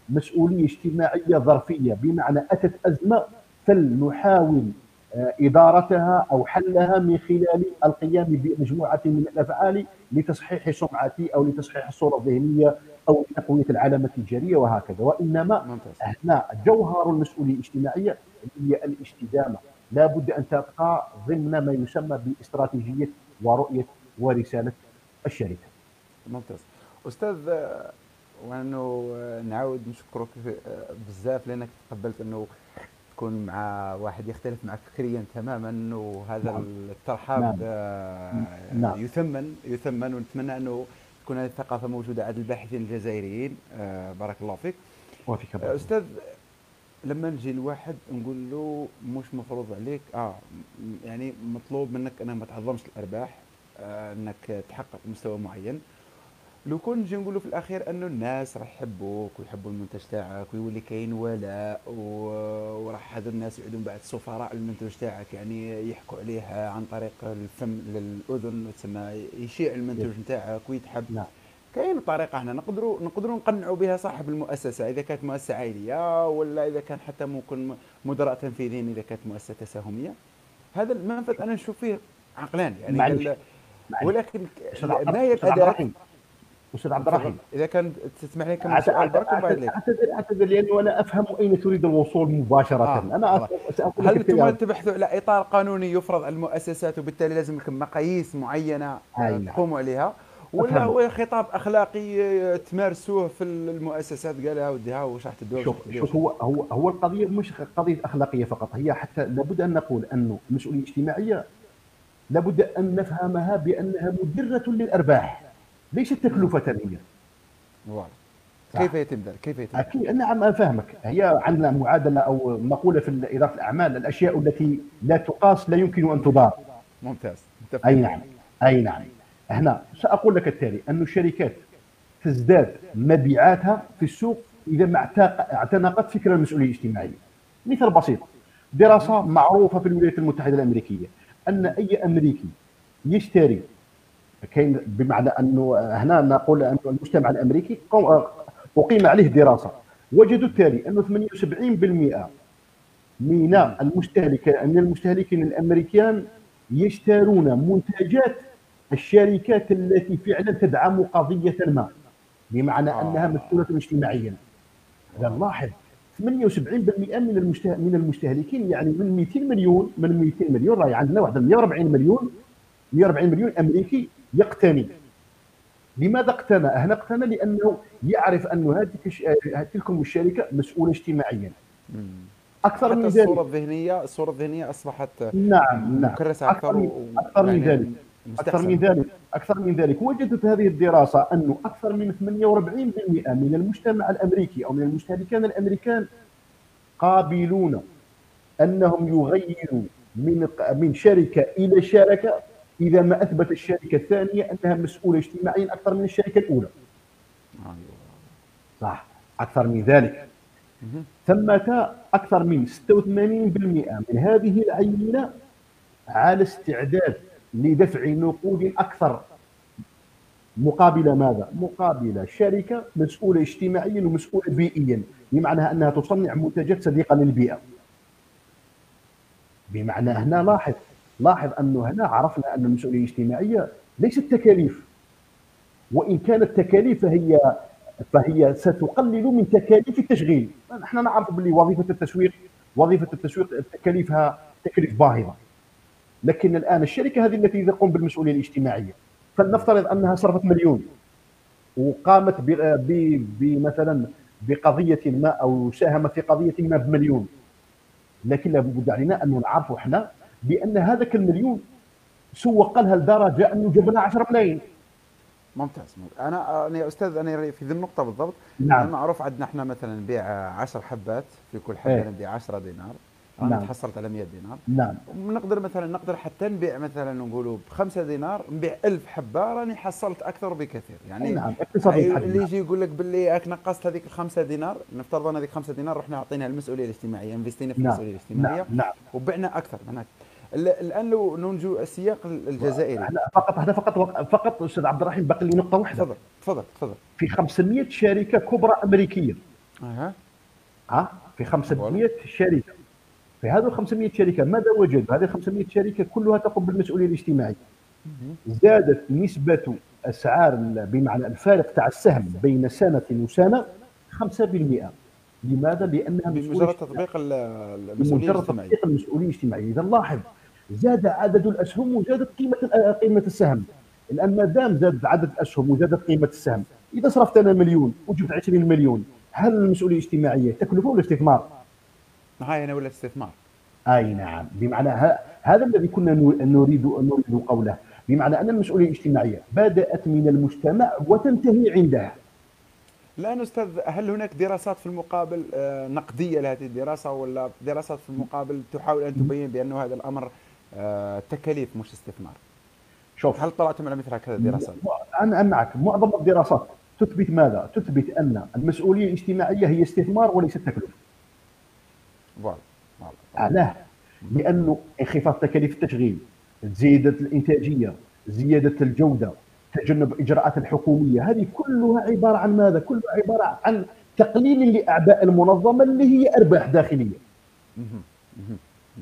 مسؤولية اجتماعية ظرفية. بمعنى أتت أزمة فلنحاول إدارتها أو حلها من خلال القيام بمجموعة من الأفعال لتصحيح سمعتي أو لتصحيح الصورة الذهنية أو لتقوية العلامة التجاريه وهكذا وإنما هنا جوهر المسؤولية الاجتماعية هي الاستدامة لا بد أن تبقى ضمن ما يسمى باستراتيجية ورؤية ورسالة الشركة. ممتاز. أستاذ وأنه نعاود نشكرك بزاف لأنك تقبلت أنه تكون مع واحد يختلف معك فكريا تماما وهذا نعم. الترحاب نعم. آه نعم. يثمن يثمن ونتمنى أنه تكون هذه الثقافة موجودة عند الباحثين الجزائريين آه بارك الله فيك وفيك آه أستاذ لما نجي لواحد نقول له مش مفروض عليك آه يعني مطلوب منك أنك ما تعظمش الأرباح آه أنك تحقق مستوى معين لو كون نجي نقولوا في الأخير انه الناس راح يحبوك ويحبوا المنتج تاعك ويولي كاين ولاء وراح هذو الناس يعودوا بعد سفراء المنتج تاعك يعني يحكوا عليه عن طريق الفم للأذن تسمى يشيع المنتج نتاعك ويتحب. نعم. كاين طريقة إحنا نقدروا نقدروا نقنعوا بها صاحب المؤسسة إذا كانت مؤسسة عائلية ولا إذا كان حتى ممكن مدراء تنفيذيين إذا كانت مؤسسة تساهمية. هذا المنفذ أنا نشوف فيه عقلاني يعني ولكن ما هي الأداة؟ أستاذ عبد الرحيم إذا كان تسمح لي كم سؤال؟ برك وبعد لك اعتذر أعتذر لأني أنا أفهم أين تريد الوصول مباشرة. آه. أنا سأقول هل أنتم تبحثوا على إطار قانوني يفرض على المؤسسات وبالتالي لازم لكم مقاييس معينة نعم. تقوموا عليها؟ ولا هو خطاب أخلاقي تمارسوه في المؤسسات؟ قالها وديها واش راح تدور؟ شوف شوف هو هو هو القضية مش قضية أخلاقية فقط هي حتى لابد أن نقول أنه المسؤوليه الاجتماعيه لابد أن نفهمها بأنها مدرة للأرباح. ليست تكلفة هي. كيف يتم ذلك؟ كيف يتم؟ أكيد. نعم أفهمك. هي عندنا معادلة أو مقولة في إدارة الأعمال الأشياء التي لا تقاس لا يمكن أن تضار. ممتاز. أي نعم. أي نعم. هنا سأقول لك التالي أن الشركات تزداد مبيعاتها في السوق إذا ما اعتنقت فكره المسؤولية الاجتماعية. مثال بسيط. دراسة معروفة في الولايات المتحدة الأمريكية أن أي أمريكي يشتري كاين بمعنى أنه هنا نقول أن المجتمع الأمريكي أقيم عليه دراسة. وجدوا التالي أنه 78% من المستهلكين من المستهلكين الامريكان يشترون منتجات الشركات التي فعلا تدعم قضية ما. بمعنى آه. أنها مسؤولة اجتماعيا. هذا نلاحظ 78% من من المستهلكين يعني من 200 مليون من 200 مليون راهي عندنا واحد 140 مليون 140 مليون أمريكي يقتني. لماذا اقتنى؟ هنا اقتنى لأنه يعرف أن هذه تلكم الشركة مسؤولة اجتماعيا. أكثر من ذلك. الصورة الذهنيه الصورة الذهنية أصبحت نعم نعم. مكرسة أكثر أكثر من, أكثر من يعني ذلك. أكثر من ذلك. أكثر من ذلك. وجدت هذه الدراسة أنه أكثر من 48% من المجتمع الأمريكي أو من المستهلكين الأمريكان قابلون أنهم يغيروا من من شركة إلى شركة إذا ما أثبت الشركة الثانية أنها مسؤولة اجتماعيا أكثر من الشركة الأولى. أيوة. صح أكثر من ذلك. ثمة أكثر من 86% من هذه العينة على استعداد لدفع نقود أكثر. مقابل ماذا؟ مقابل شركة مسؤولة اجتماعيا ومسؤولة بيئيا بمعنى أنها تصنع منتجات صديقة للبيئة. بمعنى هنا لاحظ لاحظ انه هنا عرفنا أن المسؤولية الاجتماعية ليست تكاليف. وإن كانت تكاليف فهي فهي ستقلل من تكاليف التشغيل. نحن نعرف باللي وظيفة التسويق وظيفة التسويق تكاليفها تكاليف باهظة. لكن الآن الشركة هذه التي تقوم بالمسؤولية الاجتماعية فلنفترض أنها صرفت مليون وقامت بمثلا بقضية ما أو ساهمت في قضية ما بمليون. لكن لابد علينا أن نعرف إحنا بأن هذاك المليون سوق لها لدرجة أنه جاب لها 10 ملايين. ممتاز. أنا أنا يا أستاذ أنا في ذي النقطة بالضبط. نعم. معروف عندنا إحنا مثلا نبيع 10 حبات في كل حبة إيه. نبيع 10 دينار. أنا نعم. تحصلت على 100 دينار. نعم. نقدر مثلا نقدر حتى نبيع مثلا نقولوا ب 5 دينار نبيع 1000 حبة راني حصلت أكثر بكثير. يعني نعم. اللي يجي يقول لك باللي راك نقصت هذيك 5 دينار نفترض أن هذيك 5 دينار رحنا عطيناها المسؤوليه الاجتماعية انفستينا في نعم. المسؤولية الاجتماعية نعم. نعم. وبعنا أكثر. معناته ال- الآن لو ننجو السياق الجزائري. فقط إحنا فقط فقط أستاذ عبد الرحيم باقي لي نقطة واحدة. تفضل تفضل تفضل. في 500 شركة كبرى أمريكية. أها. ها؟ في 500 شركة. في هذه ال 500 شركة ماذا وجدوا؟ هذه ال 500 شركة كلها تقوم بالمسؤولية الاجتماعية. زادت نسبة أسعار بمعنى الفارق تاع السهم بين سنة وسنة 5% لماذا؟ لأنها بمجرد تطبيق ال- المسؤولية الاجتماعية. تطبيق المسؤولية الاجتماعية. إذا لاحظ زاد عدد الاسهم وزادت قيمة ال- قيمة السهم. الآن ما دام زاد عدد الاسهم وزادت قيمة السهم إذا صرفت أنا مليون وجبت 20 مليون هل المسؤولية الاجتماعية تكلفه ولا استثمار؟ هاي أنا ولا استثمار؟ أي نعم. بمعنى هذا الذي كنا نريد نريد قوله. بمعنى أن المسؤولية الاجتماعية بدأت من المجتمع وتنتهي عنده الآن أستاذ هل هناك دراسات في المقابل آه، نقدية لهذه الدراسة ولا دراسات في المقابل تحاول أن تبين بانه هذا الأمر آه، تكاليف مش استثمار؟ شوف. هل طلعتم على مثل هكذا دراسات أنا معك معظم الدراسات تثبت ماذا؟ تثبت أن المسؤولية الاجتماعية هي استثمار وليست تكلفه voilà voilà علاه لأنه انخفاض تكاليف التشغيل زيادة الإنتاجية زيادة الجودة. تجنب الاجراءات الحكومية هذه كلها عبارة عن ماذا كلها عبارة عن تقليل لأعباء المنظمة اللي هي أرباح داخلية.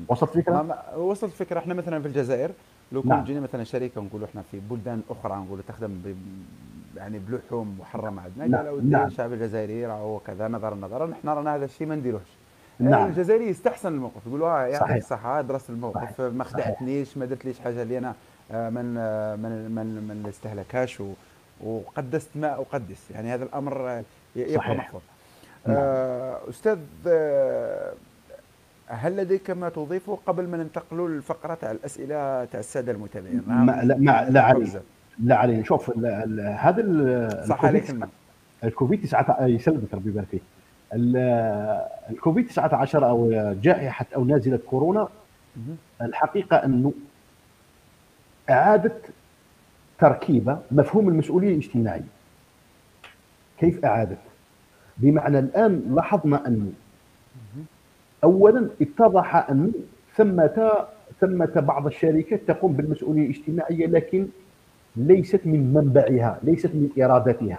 وصلت الفكرة وصلت الفكرة إحنا مثلا في الجزائر لو كنا نعم. جينا مثلا شركه نقولوا إحنا في بلدان أخرى نقولوا تخدم ب يعني بلحوم محرمة عندنا نعم، قال ودي نعم. الشعب الجزائري راهو كذا نظرا نظرا إحنا رانا هذا الشيء ما نديروهش نعم. الجزائري يستحسن الموقف يقولوا آه يعطيك. الصحه درست الموقف صحيح. ما. خدعتنيش ما درتليش حاجة اللي أنا من آه، من من من استهلكهاش و- وقدست ما أقدس يعني هذا الأمر آه، يبقى. محفوظ نعم. آه، أستاذ آه، هل لديك ما تضيفه قبل ما ننتقل للفقره تاع الأسئلة تاع السادة المتابعين ما لا, ما لا علي. لا علي شوف هذا صح عليك الكوفيد 19 يسلمك ربي يبارك فيك ال- الكوفيد 19 أو جائحة أو نازلة كورونا. الحقيقة أنه إعادة تركيبة مفهوم المسؤولية الاجتماعيه كيف إعادة؟ بمعنى الآن لاحظنا انه اولا اتضح أن ثمه ثمة بعض الشركات تقوم بالمسؤولية الاجتماعية لكن ليست من منبعها ليست من إرادتها.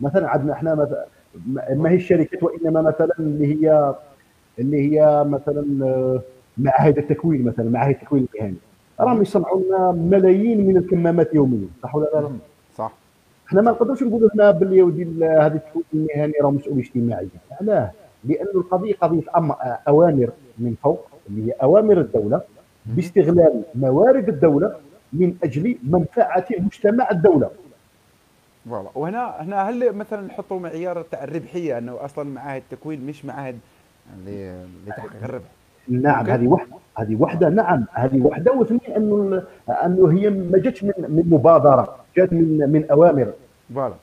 مثلا عندنا إحنا مثلا ما هي الشركات وإنما مثلا اللي هي اللي هي مثلا آه، معاهد التكوين مثلا معاهد التكوين المهني. راهم يصنعوا لنا ملايين من الكمامات يوميا صح ولا لا؟ صح. إحنا ما نقدرش نقولوا هنا باللي ودي هذه التكوين المهني راه مسؤوليه اجتماعيه علاه؟ لأن القضية قضية أم- أوامر من فوق اللي هي أوامر الدولة باستغلال موارد الدولة من أجل منفعة مجتمع الدولة. voilà. وهنا هنا هل مثلا نحطوا معيار تاع الربحية إنه أصلا معاهد التكوين مش معاهد ل- لتحقيق الربح. نعم. هذه واحدة هذه واحدة نعم هذه واحدة واثنين انه انه هي ما جاتش من من مبادرة جات من من أوامر. voilà.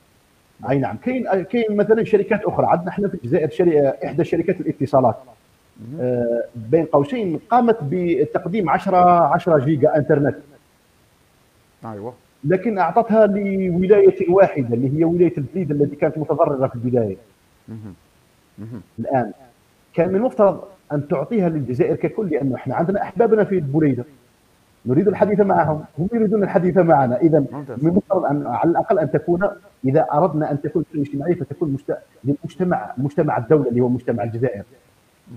أي نعم كاين كاين مثلا شركات أخرى عندنا إحنا في الجزائر شركه إحدى شركات الاتصالات. آه، بين قوسين قامت بتقديم 10 10 جيجا إنترنت. أيوه. لكن أعطتها لولاية واحدة اللي هي ولاية البليد التي كانت متضررة في البداية. الآن كان من المفترض أن تعطيها للجزائر ككل لأنه إحنا عندنا أحبابنا في البوليده نريد الحديث معهم هم يريدون الحديث معنا. إذا من المفترض أن على الأقل أن تكون إذا أردنا أن تكون اجتماعيه فتكون. للمجتمع مجتمع الدولة اللي هو مجتمع الجزائر.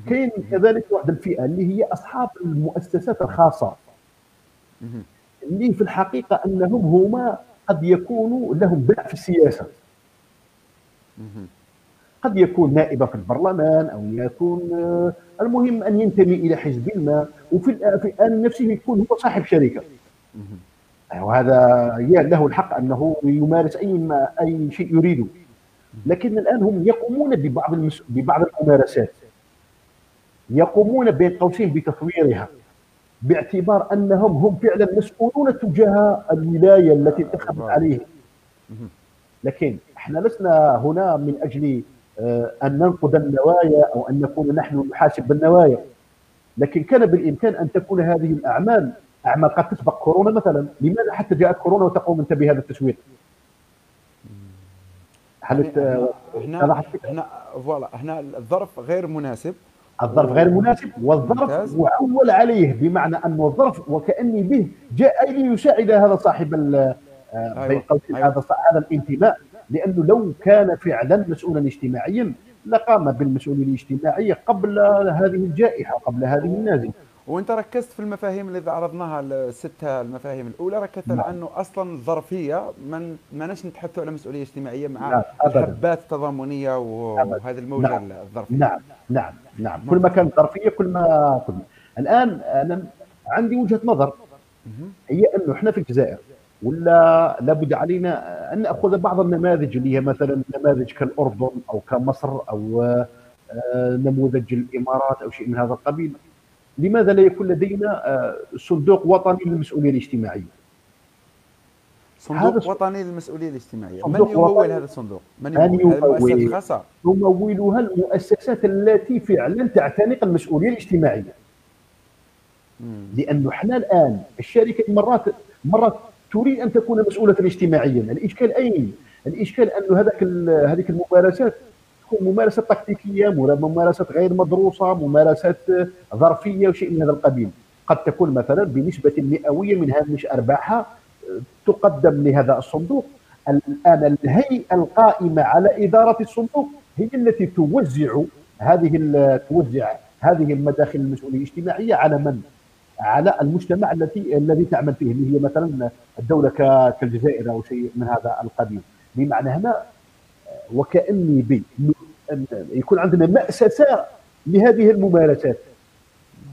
كاين كذلك واحد الفئة اللي هي أصحاب المؤسسات الخاصة. اللي في الحقيقة أنهم هما قد يكونوا لهم باع في السياسة. قد يكون نائبا في البرلمان أو يكون آه، المهم أن ينتمي إلى حزب ما وفي الآن نفسه يكون هو صاحب شركة. وهذا له الحق أنه يمارس أي ما أي شيء يريده. لكن الآن هم يقومون ببعض المس... ببعض الممارسات. يقومون بين قوسين بتطويرها باعتبار أنهم هم فعلا مسؤولون تجاه الولاية التي انتخبت عليه لكن إحنا لسنا هنا من أجل أن ننقد النوايا أو أن نكون نحن نحاسب بالنوايا. لكن كان بالإمكان أن تكون هذه الأعمال أعمال قد تسبق كورونا مثلا. لماذا حتى جاءت كورونا وتقوم انت بهذا التسويق؟ هل هنا هنا فوالا. هنا الظرف غير مناسب. الظرف غير مناسب والظرف معول عليه. بمعنى انه الظرف وكأني به جاء ليساعد هذا صاحب آه، أيوة. بين قوسين أيوة. هذا هذا الانتماء. لأنه لو كان فعلا مسؤولا اجتماعيا لقام بالمسؤوليه الاجتماعيه قبل هذه الجائحة قبل هذه النازلة وأنت ركزت في المفاهيم اللي عرضناها الستة المفاهيم الأولى ركزت نعم. على أنه أصلا الظرفيه من ما نش نتحدثوا على مسؤولية اجتماعية مع نعم. الحبات التضامنية وهذه الموجة نعم. الظرفية نعم نعم نعم كل ما كانت ظرفية كل ما كل ما. الآن أنا عندي وجهة نظر هي أنه إحنا في الجزائر ولا لابد علينا أن نأخذ بعض النماذج اللي هي مثلا نماذج كالأردن أو كمصر أو آه، نموذج الإمارات أو شيء من هذا القبيل. لماذا لا يكون لدينا آه، صندوق وطني للمسؤوليه الاجتماعيه صندوق وطني للمسؤوليه الاجتماعيه من يمول هذا الصندوق؟ من يمول؟ المؤسسات الخاصة؟ تمولها المؤسسات التي فعلا تعتنق المسؤوليه الاجتماعيه لأنه إحنا الآن الشركة مرات مرات تريد أن تكون مسؤولة اجتماعيا. الإشكال أين؟ الإشكال انه هذاك هذيك الممارسات تكون ممارسات تكتيكية ممارسات غير مدروسة ممارسات ظرفية وشيء من هذا القبيل. قد تكون مثلا بنسبة مئوية من هامش ارباحها تقدم لهذا الصندوق. الآن الهيئة القائمة على إدارة الصندوق هي التي توزع هذه توزع هذه المداخل المسؤولية الاجتماعية على من؟ على المجتمع التي الذي تعمل فيه اللي هي مثلا الدولة كالجزائر أو شيء من هذا القبيل. بمعنى هنا وكأني بي يكون عندنا مأسسة لهذه الممارسات.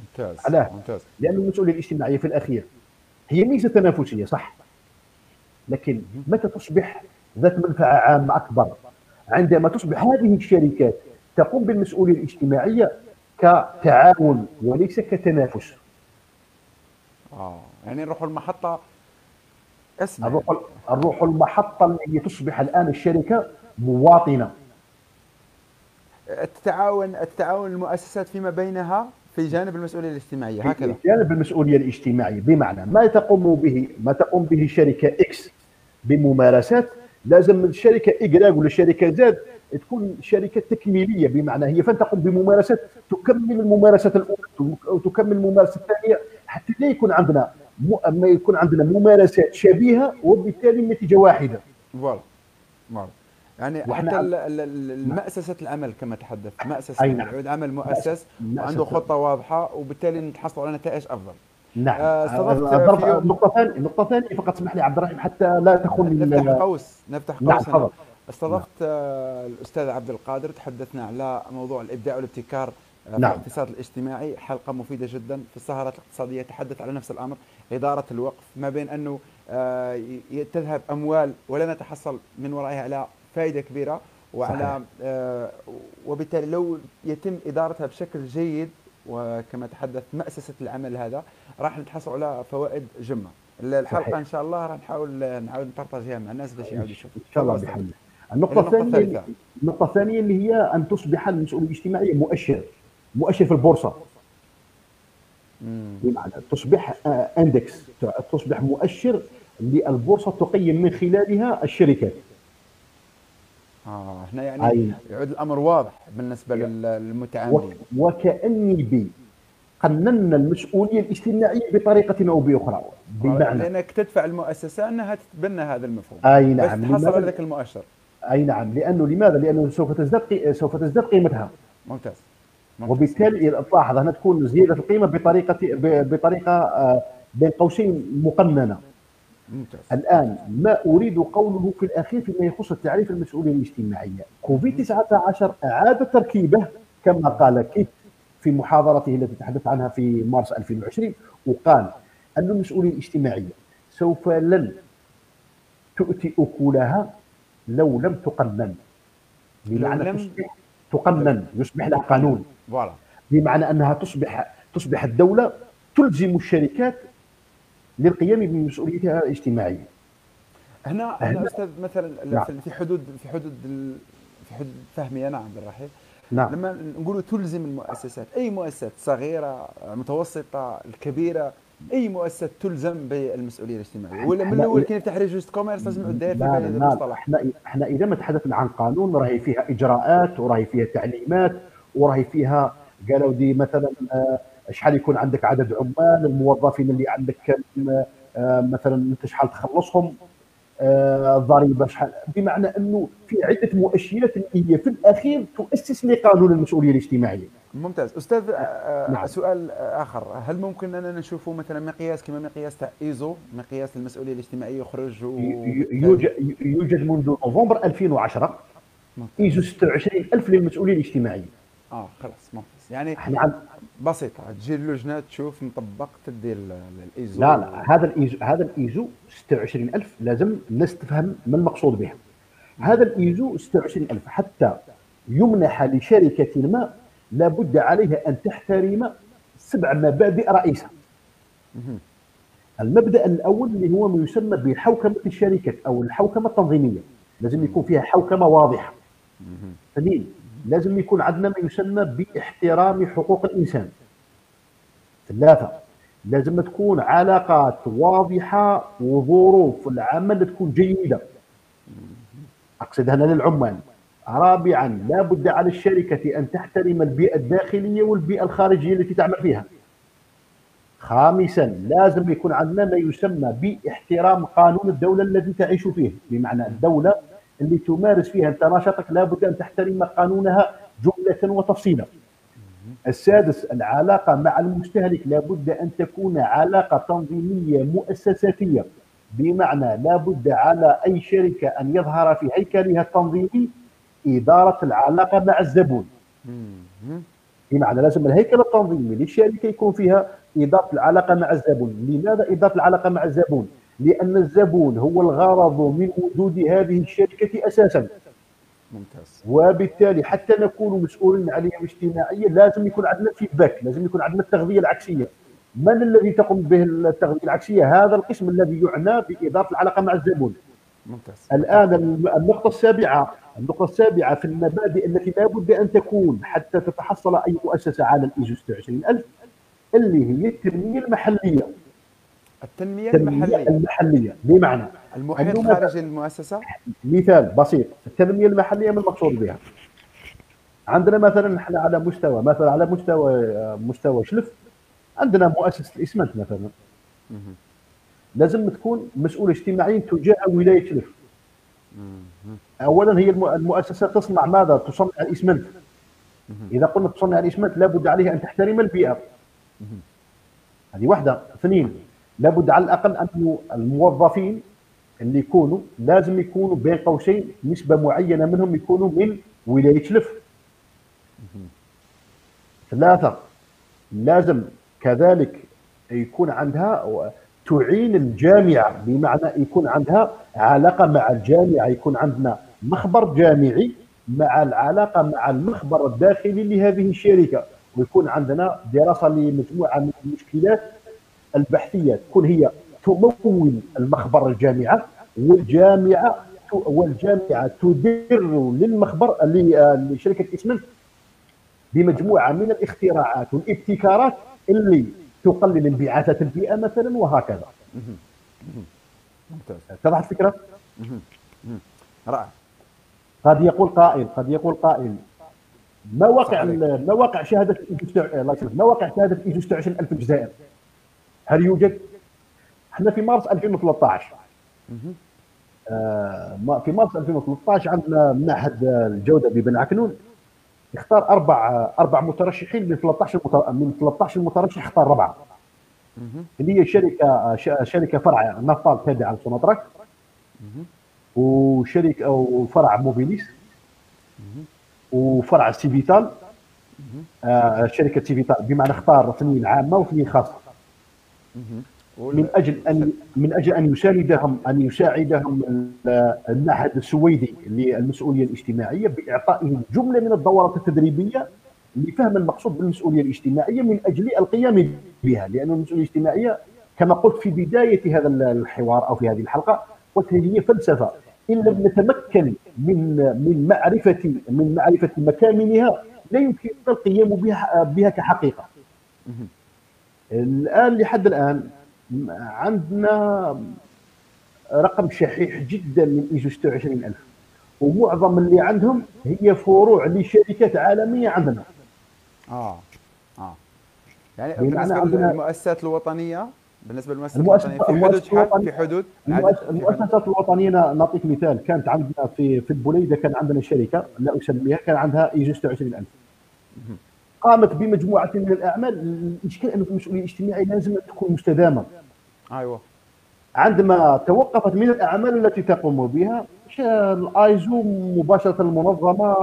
ممتاز علاه. ممتاز. لأن المسؤولية الاجتماعية في الأخير هي ميزة تنافسية صح. لكن متى تصبح ذات منفعة عامة أكبر؟ عندما تصبح هذه الشركات تقوم بالمسؤولية الاجتماعية كتعاون وليس كتنافس. آه. يعني نروح المحطة اسمع. نروح نروح المحطة اللي تصبح الآن الشركة مواطنة. التعاون التعاون المؤسسات فيما بينها في جانب المسؤولية الاجتماعية هكذا. في جانب المسؤولية الاجتماعية. بمعنى ما تقوم به ما تقوم به شركة X بممارسات لازم الشركة Y ولا الشركة Z تكون شركة تكميلية. بمعنى هي فان تقوم بممارسات تكمل الممارسات الأولى وتكمل الممارسة الثانية حتى لا يكون عندنا ما يكون عندنا ممارسات شبيهة وبالتالي النتيجه واحدة. Voilà. Voilà. يعني حتى مؤسسة العمل كما تحدث. مؤسسة نعم. عمل مؤسس وعنده خطة واضحة وبالتالي نتحصل على نتائج أفضل. نعم. آه النقطة الثانية النقطة الثانية فقط اسمح لي عبد الرحيم حتى لا تخون نفتح قوس نفتح قوس نعم استضفت نعم. الأستاذ عبد القادر تحدثنا على موضوع الإبداع والابتكار آه، نعم. في الاقتصاد الاجتماعي حلقة مفيدة جدا. في السهرات الاقتصادية تحدث على نفس الأمر إدارة الوقف ما بين أنه آه، تذهب أموال ولا نتحصل من ورائها. على فائده كبيرة. وعلى آه وبالتالي لو يتم إدارتها بشكل جيد وكما تحدث مؤسسه العمل هذا راح نتحصل على فوائد جمة. الحلقة صحيح. إن شاء الله راح نحاول نعاود نبارطاجيها مع الناس باش يعاودوا يشوفوا. إن شاء الله بحمد النقطة الثانية النقطة الثانية اللي هي أن تصبح المسؤولية الاجتماعية مؤشر. مؤشر في البورصة. بمعنى تصبح إندكس تصبح مؤشر للبورصة تقيم من خلالها الشركات. آه هنا يعني أي. يعود الأمر واضح بالنسبة للمتعاملين. وكأني بي قننا المسؤولية الاجتماعية بطريقة أو بأخرى. بمعنى لأنك تدفع المؤسسة أنها تتبنى هذا المفهوم. أي نعم بس تحصل على ذاك المؤشر. أي نعم لأنه لماذا؟ لأنه سوف تزداد سوف تزداد قيمتها ممتاز. وبالتالي تلاحظ هنا تكون زيادة القيمة بطريقه بطريقة آه، بين قوسين مقننة. ممتاز. الآن ما أريد قوله في الأخير فيما يخص التعريف المسؤولية الاجتماعية. كوفيد 19 أعاد تركيبه كما قال كيت في محاضرته التي تحدث عنها في مارس 2020 وقال أن المسؤولية الاجتماعية سوف لن تؤتي أكلها لو لم تقنن. بمعنى لم تصبح تقنن يصبح لها قانون. Voilà. بمعنى أنها تصبح تصبح الدولة تلزم الشركات للقيام بمسؤوليتها الاجتماعية. هنا هنا أستاذ مثلا نعم. في حدود في حدود في حدود فهمي أنا عبد الرحيم. نعم. لما نقولوا تلزم المؤسسات أي مؤسسات صغيرة متوسطة الكبيرة أي مؤسسة تلزم بالمسؤولية الاجتماعية؟ ولا من الأول كان يفتح registre commerce لازم داير في هذا المصطلح؟ إحنا إحنا إذا ما تحدثنا عن قانون راهي فيها إجراءات وراهي فيها تعليمات وراهي فيها قالوا دي مثلا آه، شحال يكون عندك عدد عمال الموظفين اللي عندك آه، مثلا أنت شحال تخلصهم. الضريبه آه، شحال؟ بمعنى أنه في عدة مؤشرات هي في الأخير تؤسس لقانون المسؤولية الاجتماعية. ممتاز. أستاذ آه، نعم. سؤال آخر. هل ممكن أننا نشوفوا مثلا مقياس كما مقياس تاع ايزو مقياس المسؤولية الاجتماعية يخرج و... يوجد يوجد منذ نوفمبر 2010 ايزو 26000 للمسؤولية الاجتماعية. آه خلاص ممتاز. يعني إحنا. بسيطة تجي اللجنة تشوف مطبق تدي الإيزو. لا لا هذا الايزو هذا الإيزو 26000 لازم الناس تفهم ما المقصود به هذا الإيزو 26000 حتى يمنح لشركة ما لابد عليها أن تحترم سبع مبادئ رئيسه المبدأ الأول اللي هو ما يسمى بحوكمة الشركات أو الحوكمة التنظيمية. لازم يكون فيها حوكمة واضحة. اثنين لازم يكون عندنا ما يسمى باحترام حقوق الإنسان. ثلاثة لازم تكون علاقات واضحة وظروف العمل تكون جيدة. أقصد هنا للعمال. رابعا لا بد على الشركة أن تحترم البيئة الداخلية والبيئة الخارجية التي تعمل فيها. خامسا لازم يكون عندنا ما يسمى باحترام قانون الدولة الذي تعيش فيه. بمعنى الدولة اللي تمارس فيها أنت نشاطك لابد أن تحترم قانونها جملة وتفصيلا. السادس العلاقة مع المستهلك لابد أن تكون علاقة تنظيمية مؤسساتية بمعنى لابد على أي شركة أن يظهر في هيكلها التنظيمي إدارة العلاقة مع الزبون. بمعنى لازم الهيكل التنظيمي للشركة يكون فيها إدارة العلاقة مع الزبون، لماذا إدارة العلاقة مع الزبون؟ لأن الزبون هو الغرض من وجود هذه الشركة أساسا. ممتاز. وبالتالي حتى نكون مسؤولين عليها اجتماعيا لازم يكون عندنا feedback لازم يكون عندنا التغذية العكسية. من الذي تقوم به التغذية العكسية؟ هذا القسم الذي يعنى باداره العلاقة مع الزبون. ممتاز. الآن النقطة السابعة النقطة السابعة في المبادئ التي لا بد أن تكون حتى تتحصل أي مؤسسة على الايزو 26000 اللي هي التنمية المحلية. التنمية المحلية. المحلية بمعنى المحيط خارج المؤسسة؟ مثال بسيط التنمية المحلية ما المقصود بها؟ عندنا مثلا نحن على مستوى مثلا على مستوى مستوى شلف عندنا مؤسسة الإسمنت مثلا. لازم تكون مسؤول اجتماعيا تجاه ولاية شلف. اولا هي المؤسسة تصنع ماذا؟ تصنع الإسمنت. إذا قلنا تصنع الإسمنت لابد عليها أن تحترم البيئة. هذه واحدة. اثنين لابد على الأقل أن الموظفين اللي يكونوا لازم يكونوا بين قوسين نسبة معينة منهم يكونوا من ولاية شلف ثلاثة لازم كذلك يكون عندها تعين الجامعة بمعنى يكون عندها علاقة مع الجامعة يكون عندنا مخبر جامعي مع العلاقة مع المخبر الداخلي لهذه الشركة ويكون عندنا دراسة لمجموعة من المشكلات البحثية تكون هي تمول المخبر الجامعة والجامعة والجامعة تدر للمخبر لشركة اسمنت بمجموعة من الاختراعات والابتكارات اللي تقلل انبعاثات البيئة مثلا وهكذا. ممتاز. اتضحت الفكرة؟ رائع. قد يقول قائل قد يقول قائل ما واقع ما واقع شهادة الله يسلمك ما واقع شهادة ايزو 26000 الجزائر؟ هل يوجد؟ إحنا في مارس 2013 آه في مارس 2013 عندنا معهد الجودة ببن عكنون. اختار أربع أربع مترشحين من 13 من 13 مترشح اختار ربعة. اللي هي شركة شركة فرع نفطال تابعة لسوناتراك وشركة وفرع موبيليس وفرع سيفيتال. آه شركة سيفيتال بمعنى اختار ثنين عامة وثنين خاصة. من أجل ان من أجل أن يساندهم أن يساعدهم المعهد السويدي للمسؤولية الاجتماعية بإعطائهم جملة من الدورات التدريبية لفهم المقصود بالمسؤولية الاجتماعية من أجل القيام بها لأن المسؤولية الاجتماعية كما قلت في بداية هذا الحوار أو في هذه الحلقة قلت هي فلسفة. إن لم نتمكن من من معرفه من معرفة مكامنها لا يمكن القيام بها بها كحقيقة. الآن لحد الآن عندنا رقم شحيح جدا من ايزو 26000 ومعظم اللي عندهم هي فروع لشركات عالمية عندنا. آه. آه. يعني بالنسبة للمؤسسات الوطنية بالنسبة للمؤسسات الوطنية في حدود شحال في حدود المؤسسات الوطنية نعطيك مثال. كانت عندنا في في البوليدة كان عندنا شركة لا أسميها كان عندها إيجو 26000 قامت بمجموعة من الأعمال. الاشكال أنه المسؤولية الاجتماعية لازم تكون مستدامة. أيوه. عندما توقفت من الأعمال التي تقوم بها الآيزو مباشرة المنظمة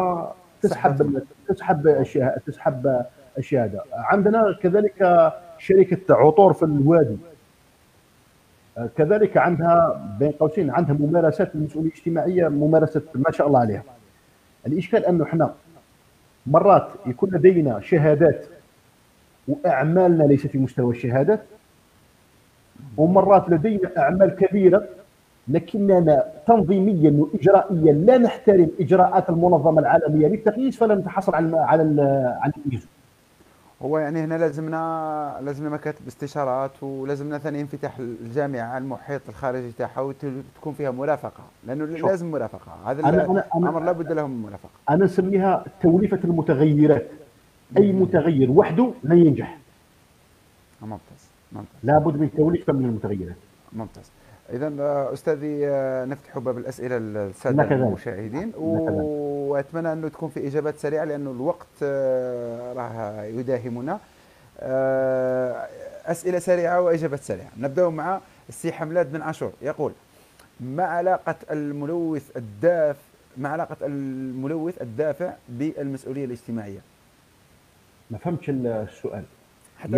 تسحب تسحب تسحب الشهاده عندنا كذلك شركة عطور في الوادي. كذلك عندها بين قوسين عندها ممارسات المسؤولية الاجتماعية ممارسة ما شاء الله عليها. الإشكال أنه إحنا مرات يكون لدينا شهادات وأعمالنا ليست في مستوى الشهادات ومرات لدينا أعمال كبيرة لكننا تنظيميا واجرائيا لا نحترم إجراءات المنظمة العالمية. للتقييس فلا نتحصل على على الايزو هو يعني هنا لازمنا لازمنا مكاتب استشارات ولازمنا ثاني انفتاح الجامعة على المحيط الخارجي تاعها وتكون فيها مرافقة. لأنه. لازم مرافقة. هذا أنا أنا أمر لابد له من مرافقة. أنا نسميها توليفة المتغيرات. أي متغير وحده لا ينجح. ممتاز. ممتاز. لابد من توليفة من المتغيرات. ممتاز. إذا آه، أستاذي آه، نفتح باب الأسئلة للسادة المشاهدين. وأتمنى انه تكون في إجابات سريعة لأنه الوقت آه، راه يداهمنا. أسئلة سريعة وإجابات سريعة. نبدأ مع السي حملات بن عاشور. يقول ما علاقة الملوث الدافع ما علاقة الملوث الدافع بالمسؤولية الاجتماعية؟ ما فهمتش السؤال. حتى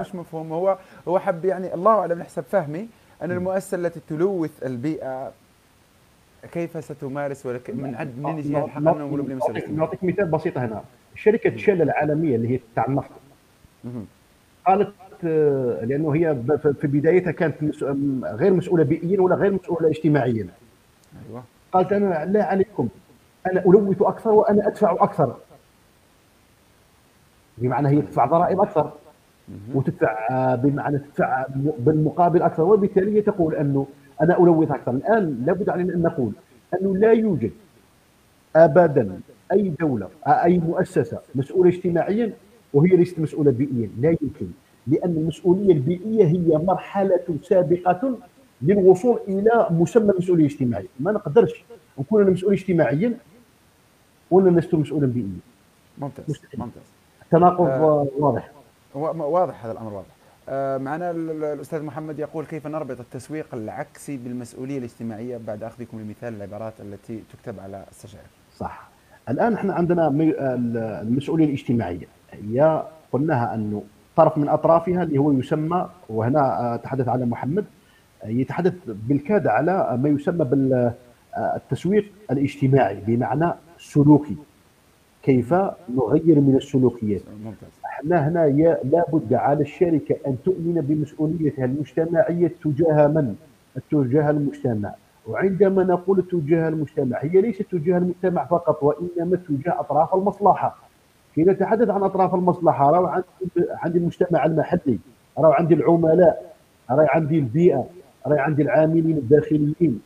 مش مفهوم. هو هو حب يعني الله أعلم نحسب فهمي. أن المؤسسة التي تلوث البيئة كيف ستمارس ولك من عد من يجي الحق نقول نعطيك مثال بسيط هنا. شركة شيل العالمية اللي هي تاع النفط. قالت آه، لأنه هي في بدايتها كانت غير مسؤولة بيئيا ولا غير مسؤولة اجتماعيا. أيوه. قالت أنا لا عليكم. أنا ألوث أكثر وأنا أدفع أكثر. بمعنى هي تدفع ضرائب أكثر. وتدفع بمعنى تدفع بالمقابل أكثر. وبالتالي تقول أنه أنا ألوث أكثر. الآن لابد علينا أن نقول أنه لا يوجد ابدا أي دولة أي مؤسسة مسؤولة اجتماعيا وهي ليست مسؤولة بيئيا. لا يمكن لأن المسؤولية البيئية هي مرحلة سابقة للوصول إلى مسمى المسؤوليه الاجتماعيه ما نقدرش نكون أنا مسؤول اجتماعيا وأنا لست مسؤولا بيئيا. ممتاز ممتاز. التناقض آه. واضح. واضح هذا الأمر واضح. آه، معنا الأستاذ محمد يقول كيف نربط التسويق العكسي بالمسؤولية الاجتماعية؟ بعد أخذكم لمثال العبارات التي تكتب على السجائر. صح. الآن إحنا عندنا المسؤولية الاجتماعية. هي قلناها انه طرف من أطرافها اللي هو يسمى وهنا تحدث على محمد يتحدث بالكاد على ما يسمى بالتسويق الاجتماعي بمعنى سلوكي. كيف نغير من السلوكيات ممتاز. إحنا هنا لابد على الشركة أن تؤمن بمسؤوليتها المجتمعية تجاه من؟ تجاه المجتمع. وعندما نقول تجاه المجتمع هي ليست تجاه المجتمع فقط وإنما تجاه أطراف المصلحة. كي نتحدث عن أطراف المصلحة راه عندي المجتمع المحلي راه عندي العملاء راه عندي البيئة راه عندي العاملين الداخليين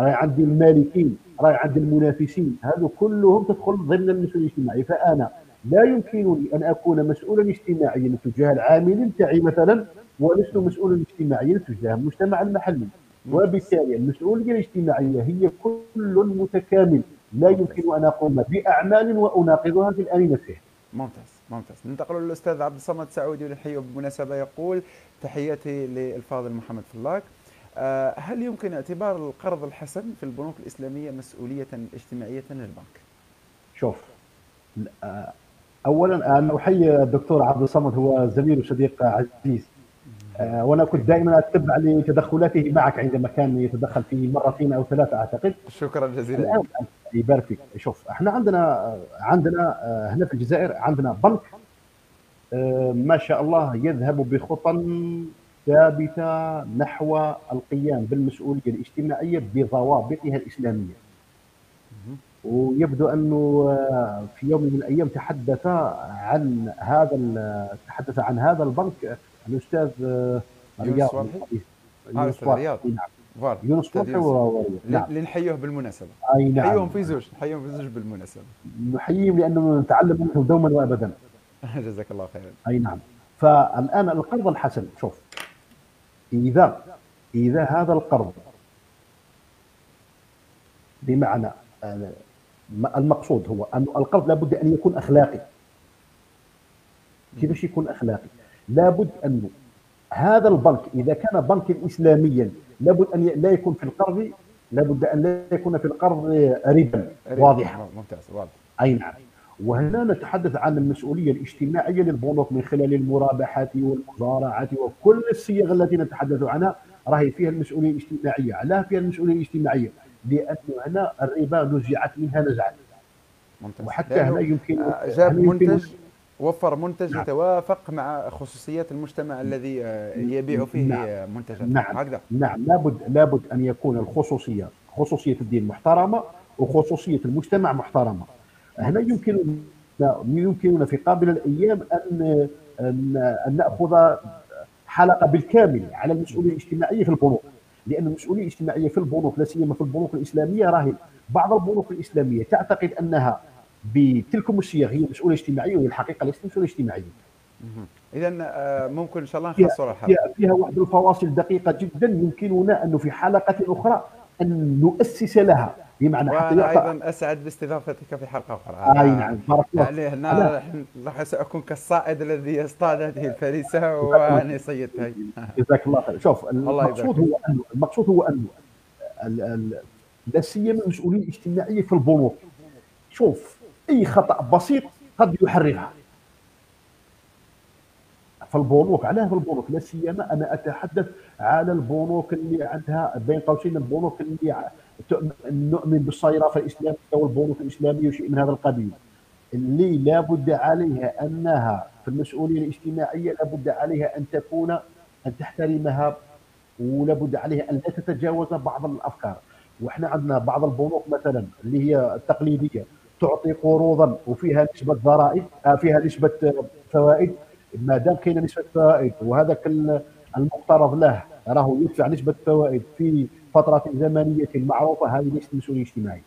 راه عندي المالكين راه عندي المنافسين. هذو كلهم تدخل ضمن المسؤولية الاجتماعية. فأنا لا يمكنني أن أكون مسؤولا اجتماعيا تجاه العاملين تاعي مثلا ولست مسؤولا اجتماعيا تجاه المجتمع المحلي. وبالتالي المسؤولية الاجتماعية هي كل متكامل. لا يمكن أن أقوم بأعمال وأناقضها في الان نفسه ممتاز ممتاز. ننتقل للاستاذ عبد الصمد سعودي ونحييه بالمناسبة يقول تحياتي للفاضل محمد فلاك. آه، هل يمكن اعتبار القرض الحسن في البنوك الإسلامية مسؤولية اجتماعية للبنك؟ شوف اولا أنا أحيي الدكتور عبد الصمد هو زميل وصديق عزيز. آه، وأنا كنت دائما أتبع لتدخلاته معك عندما كان يتدخل في مرتين أو ثلاثة أعتقد. شكرا جزيلا. الآن يبارك فيك. شوف إحنا عندنا عندنا هنا في الجزائر عندنا بنك ما شاء الله يذهب بخطى ثابتة نحو القيام بالمسؤولية الاجتماعية بضوابطها الإسلامية. ويبدو أنه آه، في يوم من الأيام تحدث عن هذا تحدث عن هذا البنك الأستاذ آه، رياض. يونس رياض. نعم. يونس نعم. لنحييه بالمناسبة. أي نعم. نحييهم في زوج نحييهم في زوج بالمناسبة. نحييهم لأنه نتعلم منهم دوما وأبدا. *laughs* جزاك الله خيرا. أي نعم. فالآن القرض الحسن شوف. إذا إذا هذا القرض بمعنى آه، المقصود هو أن القرض لابد أن يكون أخلاقي. كيفاش يكون أخلاقي؟ لابد أن هذا البنك إذا كان بنكا إسلاميا لابد أن لا يكون في القرض لابد أن لا يكون في القرض ربا. واضحة ممتاز واضح. أي نعم. وهنا نتحدث عن المسؤولية الاجتماعية للبنوك من خلال المرابحات والمزارعات وكل الصيغ التي نتحدث عنها. راهي فيها المسؤولية الاجتماعية، علاه فيها المسؤولية الاجتماعية؟ لأنه هنا الربا نزعت منها نزعا. ممتاز. وحتى هنا يمكن آه، جاب منتج وفر منتج نعم. يتوافق مع خصوصيات المجتمع الذي آه، يبيع فيه نعم. منتجا نعم هكذا نعم لابد لابد أن يكون الخصوصيه خصوصية الدين محترمة وخصوصية المجتمع محترمة هنا يمكننا يمكننا في قابل الأيام أن أن نأخذ حلقة بالكامل على المسؤولية الاجتماعية في البنوك لأن المسؤولية الاجتماعية في البنوك لا سيما في البنوك الإسلامية راهي بعض البنوك الإسلامية تعتقد أنها بتلك الصيغ هي مسؤولية اجتماعية وهي الحقيقة ليست مسؤولية اجتماعية. اذا آه، ممكن إن شاء الله نخصص الحلقة فيها, فيها واحد الفواصل دقيقة جدا يمكننا انه في حلقة أخرى أن نؤسس لها. بمعنى حتى وأنا أيضا أسعد باستضافتك في حلقة أخرى. أي نعم بارك الله يعني هنا راح ساكون كالصائد الذي يصطاد هذه الفريسة وأنا صيدتها جزاك الله خير. شوف المقصود هو انه المقصود هو انه لا سيما المسؤوليه الاجتماعيه في البنوك. شوف أي خطأ بسيط قد يحررها. في البنوك علاه في البنوك لا سيما أنا أتحدث على البنوك اللي عندها بين قوسين البنوك اللي نؤمن بالصيرفه الإسلامية والبنوك الإسلامية وشيء من هذا القبيل. اللي لابد عليها أنها في المسؤولية الاجتماعية لابد عليها أن تكون أن تحترمها ولابد عليها أن لا تتجاوز بعض الأفكار. وإحنا عندنا بعض البنوك مثلا اللي هي التقليدية تعطي قروضا وفيها نسبة ضرائب آه، فيها نسبة فوائد ما دام كاينة نسبة فوائد وهذاك المقترض له راه يدفع نسبة فوائد في فترة زمنية معروفة هذه ليست مسؤولية اجتماعية.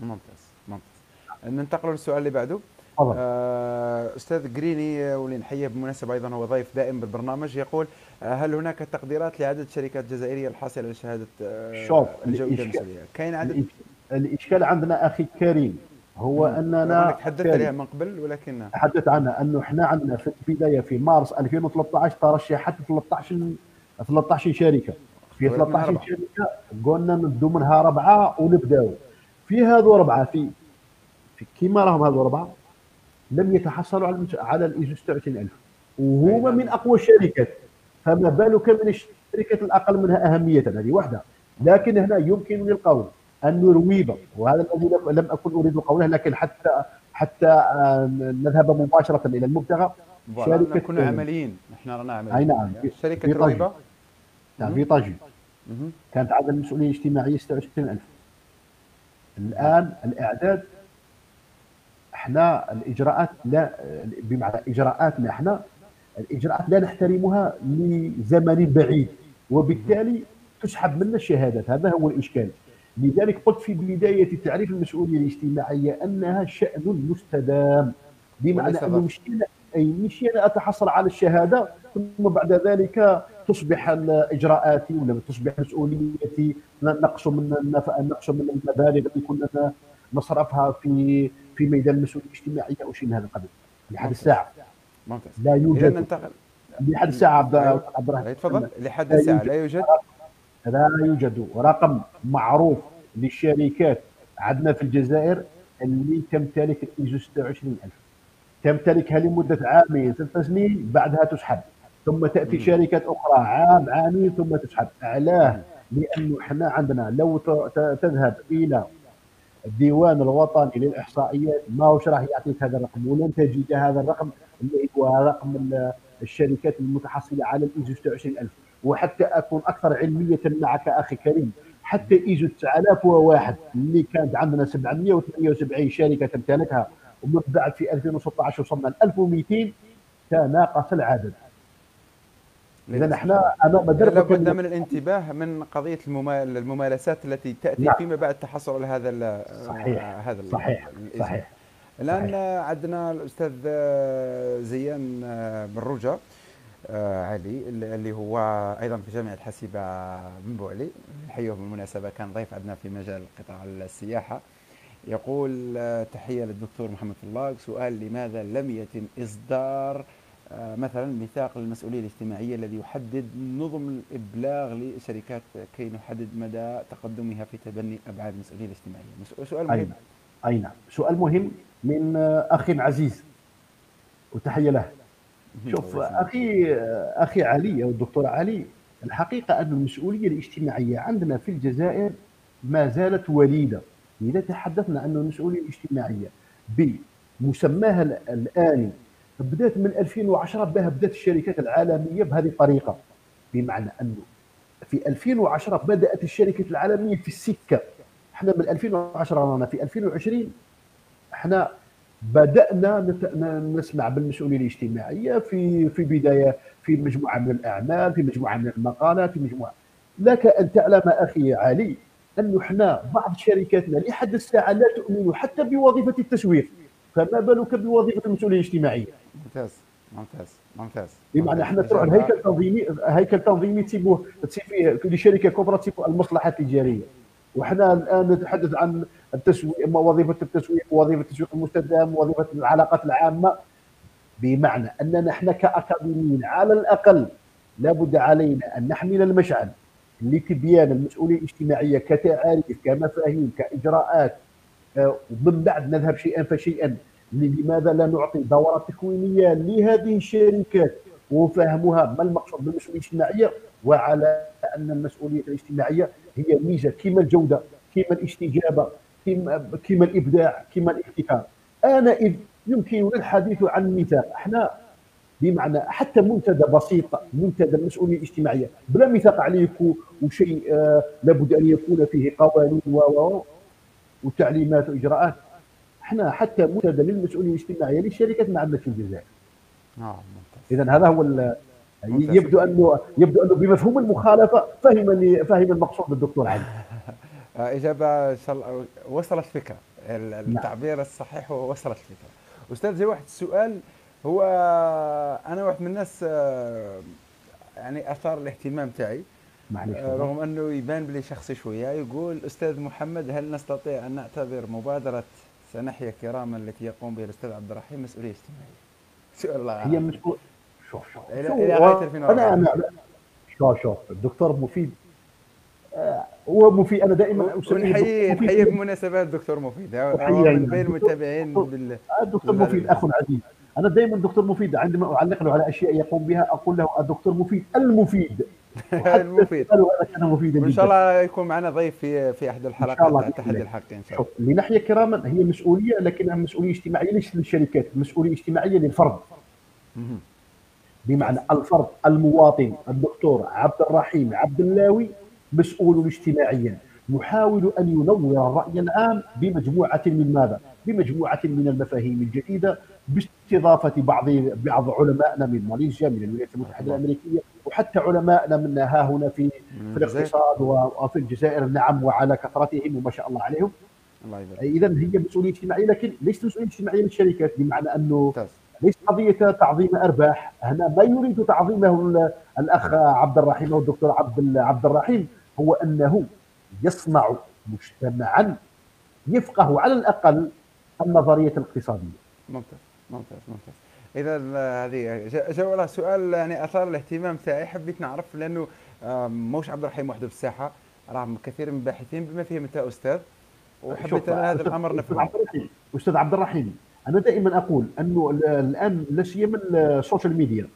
ممتاز ممتاز. ننتقل للسؤال اللي بعده. آه أستاذ جريني واللي نحييه بالمناسبة أيضا هو ضيف دائم بالبرنامج يقول آه هل هناك تقديرات لعدد شركات جزائرية الحاصلة على شهادة آه شوف الجودة كاين عدد الاشكال عندنا أخي كريم هو أننا تحدثت عليها من قبل ولكن تحدث عنها انه إحنا عندنا في البداية في مارس 2013 ترشحت 13 13 شركة في 13 شركة قلنا ندو منها أربعة ونبداو في هذو أربعة في, في كيما راهم هذو أربعة لم يتحصلوا على على الايزو 26000 وهما من أقوى الشركات. فما بالك من الشركات الأقل منها أهمية هذه واحدة لكن هنا يمكن للقول أن رويبه وهذا الذي لم أكن أريد قوله لكن حتى حتى نذهب مباشرة إلى المبتغى. شركه نكون عمليين. إحنا رانا عمليين. أي نعم. شركة رويبه نعم في كانت عدد المسؤوليه الاجتماعيه 26000 الآن الإعداد إحنا الإجراءات لا بمعنى اجراءاتنا إحنا الإجراءات لا نحترمها لزمن بعيد وبالتالي تسحب منا الشهادات. هذا هو الإشكال. لذلك قلت في بداية تعريف المسؤولية الاجتماعية أنها شأن مستدام بمعنى أنه مش أي مش أنا أتحصل على الشهادة ثم بعد ذلك تصبح اجراءاتي ولا تصبح مسؤوليتي. نقص من نقص من المبالغ اللي كنا نصرفها في في ميدان المسؤولية الاجتماعية أو شيء من هذا القبيل. لحد الساعة. ممتاز. لا يوجد. لحد الساعة عبد أيوه. الرحمن. تفضل. لحد الساعة. لا يوجد. لا يوجد. رقم معروف للشركات عندنا في الجزائر اللي تمتلك الايزو 26000 تمتلكها لمدة عامين ثلاث سنين بعدها تسحب. ثم تأتي شركات أخرى عام عامين ثم تسحب. علاه لأنه إحنا عندنا لو تذهب إلى الديوان الوطني للإحصائيات ما هوش راح يعطيك هذا الرقم؟ ولن تجد هذا الرقم اللي هو رقم الشركات المتحصلة على الايزو 26000 وحتى أكون أكثر علمية معك أخي كريم حتى ايزو 9001 اللي كانت عندنا 778 شركة تمتلكها ومن بعد في 2016 وصلنا ل 1200 تناقص العدد. اذا إحنا أمام درب لابد من الانتباه من قضية الممارسات التي تأتي نعم. فيما بعد التحصل على هذا صحيح. هذا صحيح. صحيح. الآن صحيح. عندنا الأستاذ زيان بن رجا آه، علي اللي هو أيضا في جامعة حاسبة من بوعلي. نحييه بالمناسبة كان ضيف عندنا في مجال قطاع السياحة. يقول آه، تحية للدكتور محمد فلاق سؤال لماذا لم يتم إصدار آه، مثلا ميثاق المسؤوليه الاجتماعية الذي يحدد نظم الإبلاغ للشركات كي نحدد مدى تقدمها في تبني أبعاد المسؤولية الاجتماعية. سؤال مهم. اي نعم. سؤال مهم من اخ عزيز. وتحية له. شوف أخي أخي علي أو الدكتور علي الحقيقة أن المسؤولية الاجتماعية عندنا في الجزائر ما زالت وليدة. إذا تحدثنا ان المسؤولية الاجتماعية بمسماها الآني بدأت من 2010 بها بدأت الشركات العالمية بهذه الطريقة. بمعنى أنه في 2010 بدأت الشركات العالمية في السكة. إحنا من 2010 رانا في 2020 إحنا بدأنا نسمع بالمسؤوليه الاجتماعية في في بداية في مجموعة من الأعمال في مجموعة من المقالات في مجموعة. لك أن تعلم أخي علي انه إحنا بعض شركاتنا لحد الساعة لا تؤمن حتى بوظيفة التسويق. فما بالك بوظيفة المسؤوليه الاجتماعية؟ ممتاز ممتاز ممتاز. بمعنى إحنا تروح الهيكل التنظيمي هيكل تنظيمي تسيبوه تسيب فيه شركة كبرى تسيب المصلحة التجارية. وحنا الآن نتحدث عن التسويق وظيفة التسويق وظيفة التسويق المستدام وظيفة العلاقات العامة. بمعنى أننا إحنا كأكاديميين على الأقل لابد علينا أن نحمل المشعل لتبيان المسؤولية الاجتماعية كتعاريف كمفاهيم كإجراءات. آه، ومن بعد نذهب شيئا فشيئا لماذا لا نعطي دورات تكوينية لهذه الشركات وفهمها ما المقصود بالمسؤوليه الاجتماعية وعلى أن المسؤولية الاجتماعية هي ميزة كما الجودة كما الاستجابة كما الإبداع كما الابتكار أنا إذ يمكننا الحديث عن مثال إحنا بمعنى حتى منتدى بسيط منتدى المسؤولية الاجتماعية بلا ميثاق عليك وشيء آه لابد أن يكون فيه قوانين و وتعليمات وإجراءات. إحنا حتى منتدى للمسؤوليه الاجتماعية للشركات ما عندناش في الجزائر. آه اذا هذا هو يبدو انه يبدو أنه بمفهوم المخالفة فهم فهم المقصود الدكتور علي. *laughs* اجابه وصلت فكرة. التعبير الصحيح وصلت الفكرة. أستاذ زي واحد السؤال هو أنا واحد من الناس آه، يعني أثار الاهتمام تاعي. آه، رغم أنه يبان بلي شخصي شوية يقول أستاذ محمد هل نستطيع أن نعتبر مبادرة سنحيا كراما التي يقوم بها الأستاذ عبد الرحيم مسؤولية اجتماعية؟ سؤال الله هي مسؤول شوف شوف. إلى غايه 2004 أنا أنا شوف شوف. الدكتور مفيد. آه، هو مفيد. أنا دائما نحييه نحييه بمناسبات الدكتور مفيد. هو من بين المتابعين الدكتور مفيد أخ عزيز. أنا دائما دكتور مفيد. عندما أعلق له على أشياء يقوم بها أقول له الدكتور مفيد المفيد. *laughs* المفيد كان مفيدا وإن شاء الله يكون معنا ضيف في في أحد الحلقات تاع تحدي الحق إن شاء الله. لنحيا كراما هي مسؤولية لكنها مسؤولية اجتماعية ليس للشركات؟ مسؤولية اجتماعية للفرد. بمعنى الفرد المواطن الدكتور عبد الرحيم عبد اللاوي مسؤول اجتماعيا. يحاول أن ينور الراي العام بمجموعة من ماذا؟ بمجموعة من المفاهيم الجديدة باستضافة بعض بعض علمائنا من ماليزيا من الولايات المتحدة الأمريكية وحتى علمائنا من ها هنا في في الاقتصاد وفي الجزائر. نعم وعلى كثرتهم وما شاء الله عليهم. الله اذا هي مسؤولية اجتماعية لكن ليست مسؤولية اجتماعية للشركات بمعنى أنه ليس قضية تعظيم أرباح. هنا ما يريد تعظيمه الأخ عبد الرحيم أو الدكتور عبد عبد الرحيم هو أنه يصنع مجتمعا يفقه على الأقل النظرية الاقتصادية. ممتاز. ممتاز ممتاز. اذا هذه جو سؤال يعني أثار الاهتمام تاعي حبيت نعرف لأنه موش عبد الرحيم وحده في الساحة. راه كثير من الباحثين بما فيهم أنت أستاذ. وحبيت أنا هذا الأمر نفهم أستاذ عبد الرحيم أنا دائما أقول أنه الآن لا سيما ال social media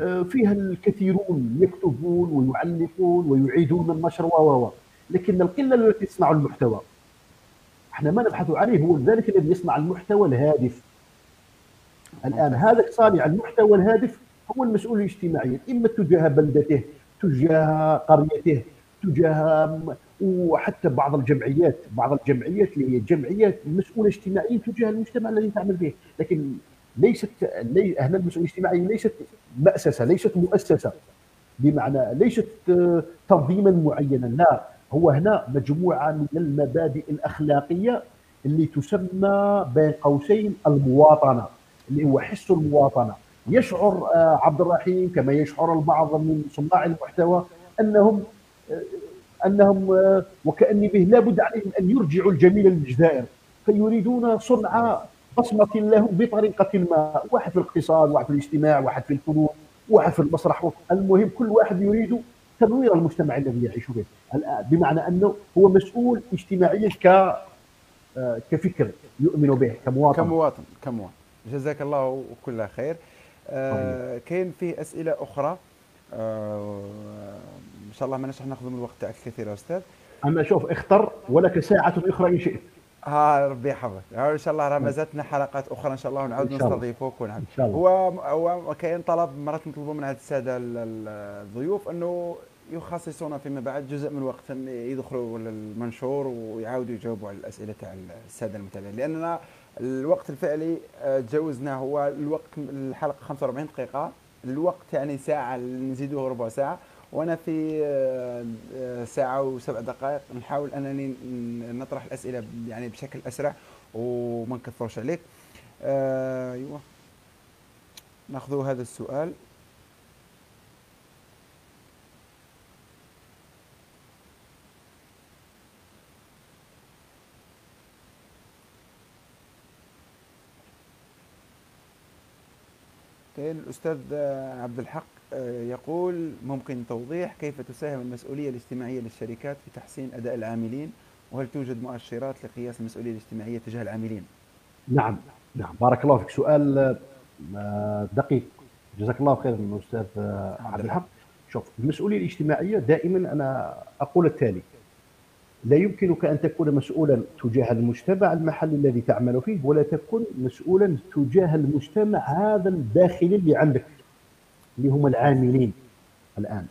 آه، فيها الكثيرون يكتبون ويعلقون ويعيدون النشر و لكن القلة التي تصنع المحتوى إحنا ما نبحث عليه هو ذلك الذي يصنع المحتوى الهادف. الآن. هذا صانع المحتوى الهادف هو المسؤول اجتماعيا إما تجاه بلدته تجاه قريته تجاه وحتى بعض الجمعيات بعض الجمعيات اللي هي جمعيات مسؤولة اجتماعيا تجاه المجتمع الذي تعمل به. لكن ليست لي هنا المسؤولية الاجتماعية ليست مأسسة ليست مؤسسة بمعنى ليست تنظيما معينا. لا هو هنا مجموعة من المبادئ الأخلاقية اللي تسمى بين قوسين المواطنة. اللي هو حس المواطنة. يشعر آه، عبد الرحيم كما يشعر البعض من صناع المحتوى أنهم آه، أنهم آه، وكأني به لابد عليهم أن يرجعوا الجميل للجزائر. فيريدون صنع بصمة لهم بطريقة ما واحد في الاقتصاد واحد في الاجتماع واحد في الفنون واحد في المسرح. المهم كل واحد يريد تنوير المجتمع الذي يعيش به. بمعنى أنه هو مسؤول اجتماعيا ك كفكر يؤمن به كمواطن. كمواطن كمواطن. جزاك الله كل خير. آه كاين فيه أسئلة أخرى؟ آه إن شاء الله ما نحن ناخذ من الوقت تاعك كثير يا أستاذ. أما شوف اختر ولك ساعة أخرى إن شئت. ها ربي يحفظك. إن شاء الله راه مازالتنا حلقات أخرى إن شاء الله ونعود نستضيفوك ونعود إن شاء الله. هو هو كاين طلب مرات نطلبوا من هذه السادة الضيوف أنه يخصصون فيما بعد جزء من الوقت يدخلوا للمنشور ويعاودوا يجاوبوا على الأسئلة تاع السادة المتابعين لأننا الوقت الفعلي آه، تجاوزناه هو الوقت الحلقة 45 دقيقة. الوقت يعني ساعة نزيدوه ربع ساعة. وأنا في آه، آه، ساعة وسبع دقائق. نحاول أنني نطرح الأسئلة يعني بشكل أسرع وما نكثرش عليك. أيوه. ناخذ هذا السؤال. الأستاذ عبد الحق آه، يقول ممكن توضيح كيف تساهم المسؤولية الاجتماعية للشركات في تحسين أداء العاملين؟ وهل توجد مؤشرات لقياس المسؤولية الاجتماعية تجاه العاملين؟ نعم نعم. بارك الله فيك. سؤال آه، دقيق. جزاك الله خير الأستاذ آه، عبد الحق. شوف المسؤولية الاجتماعية دائما أنا أقول التالي. لا يمكنك أن تكون مسؤولا تجاه المجتمع المحلي الذي تعمل فيه ولا تكون مسؤولا تجاه المجتمع هذا الداخلي اللي عندك اللي هم العاملين الآن.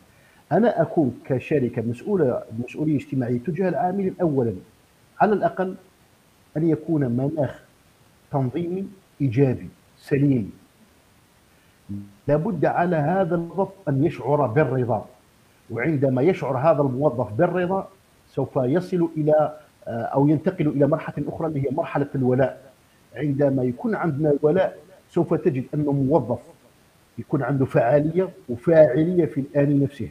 أنا أكون كشركة مسؤولة مسؤولية اجتماعية تجاه العاملين اولا على الأقل أن يكون مناخ تنظيمي إيجابي سليم. لابد على هذا الموظف أن يشعر بالرضا وعندما يشعر هذا الموظف بالرضا سوف يصل إلى آه، أو ينتقل إلى مرحلة أخرى اللي هي مرحلة الولاء. عندما يكون عندنا الولاء سوف تجد أنه موظف يكون عنده فعاليه وفاعلية في الآن نفسه.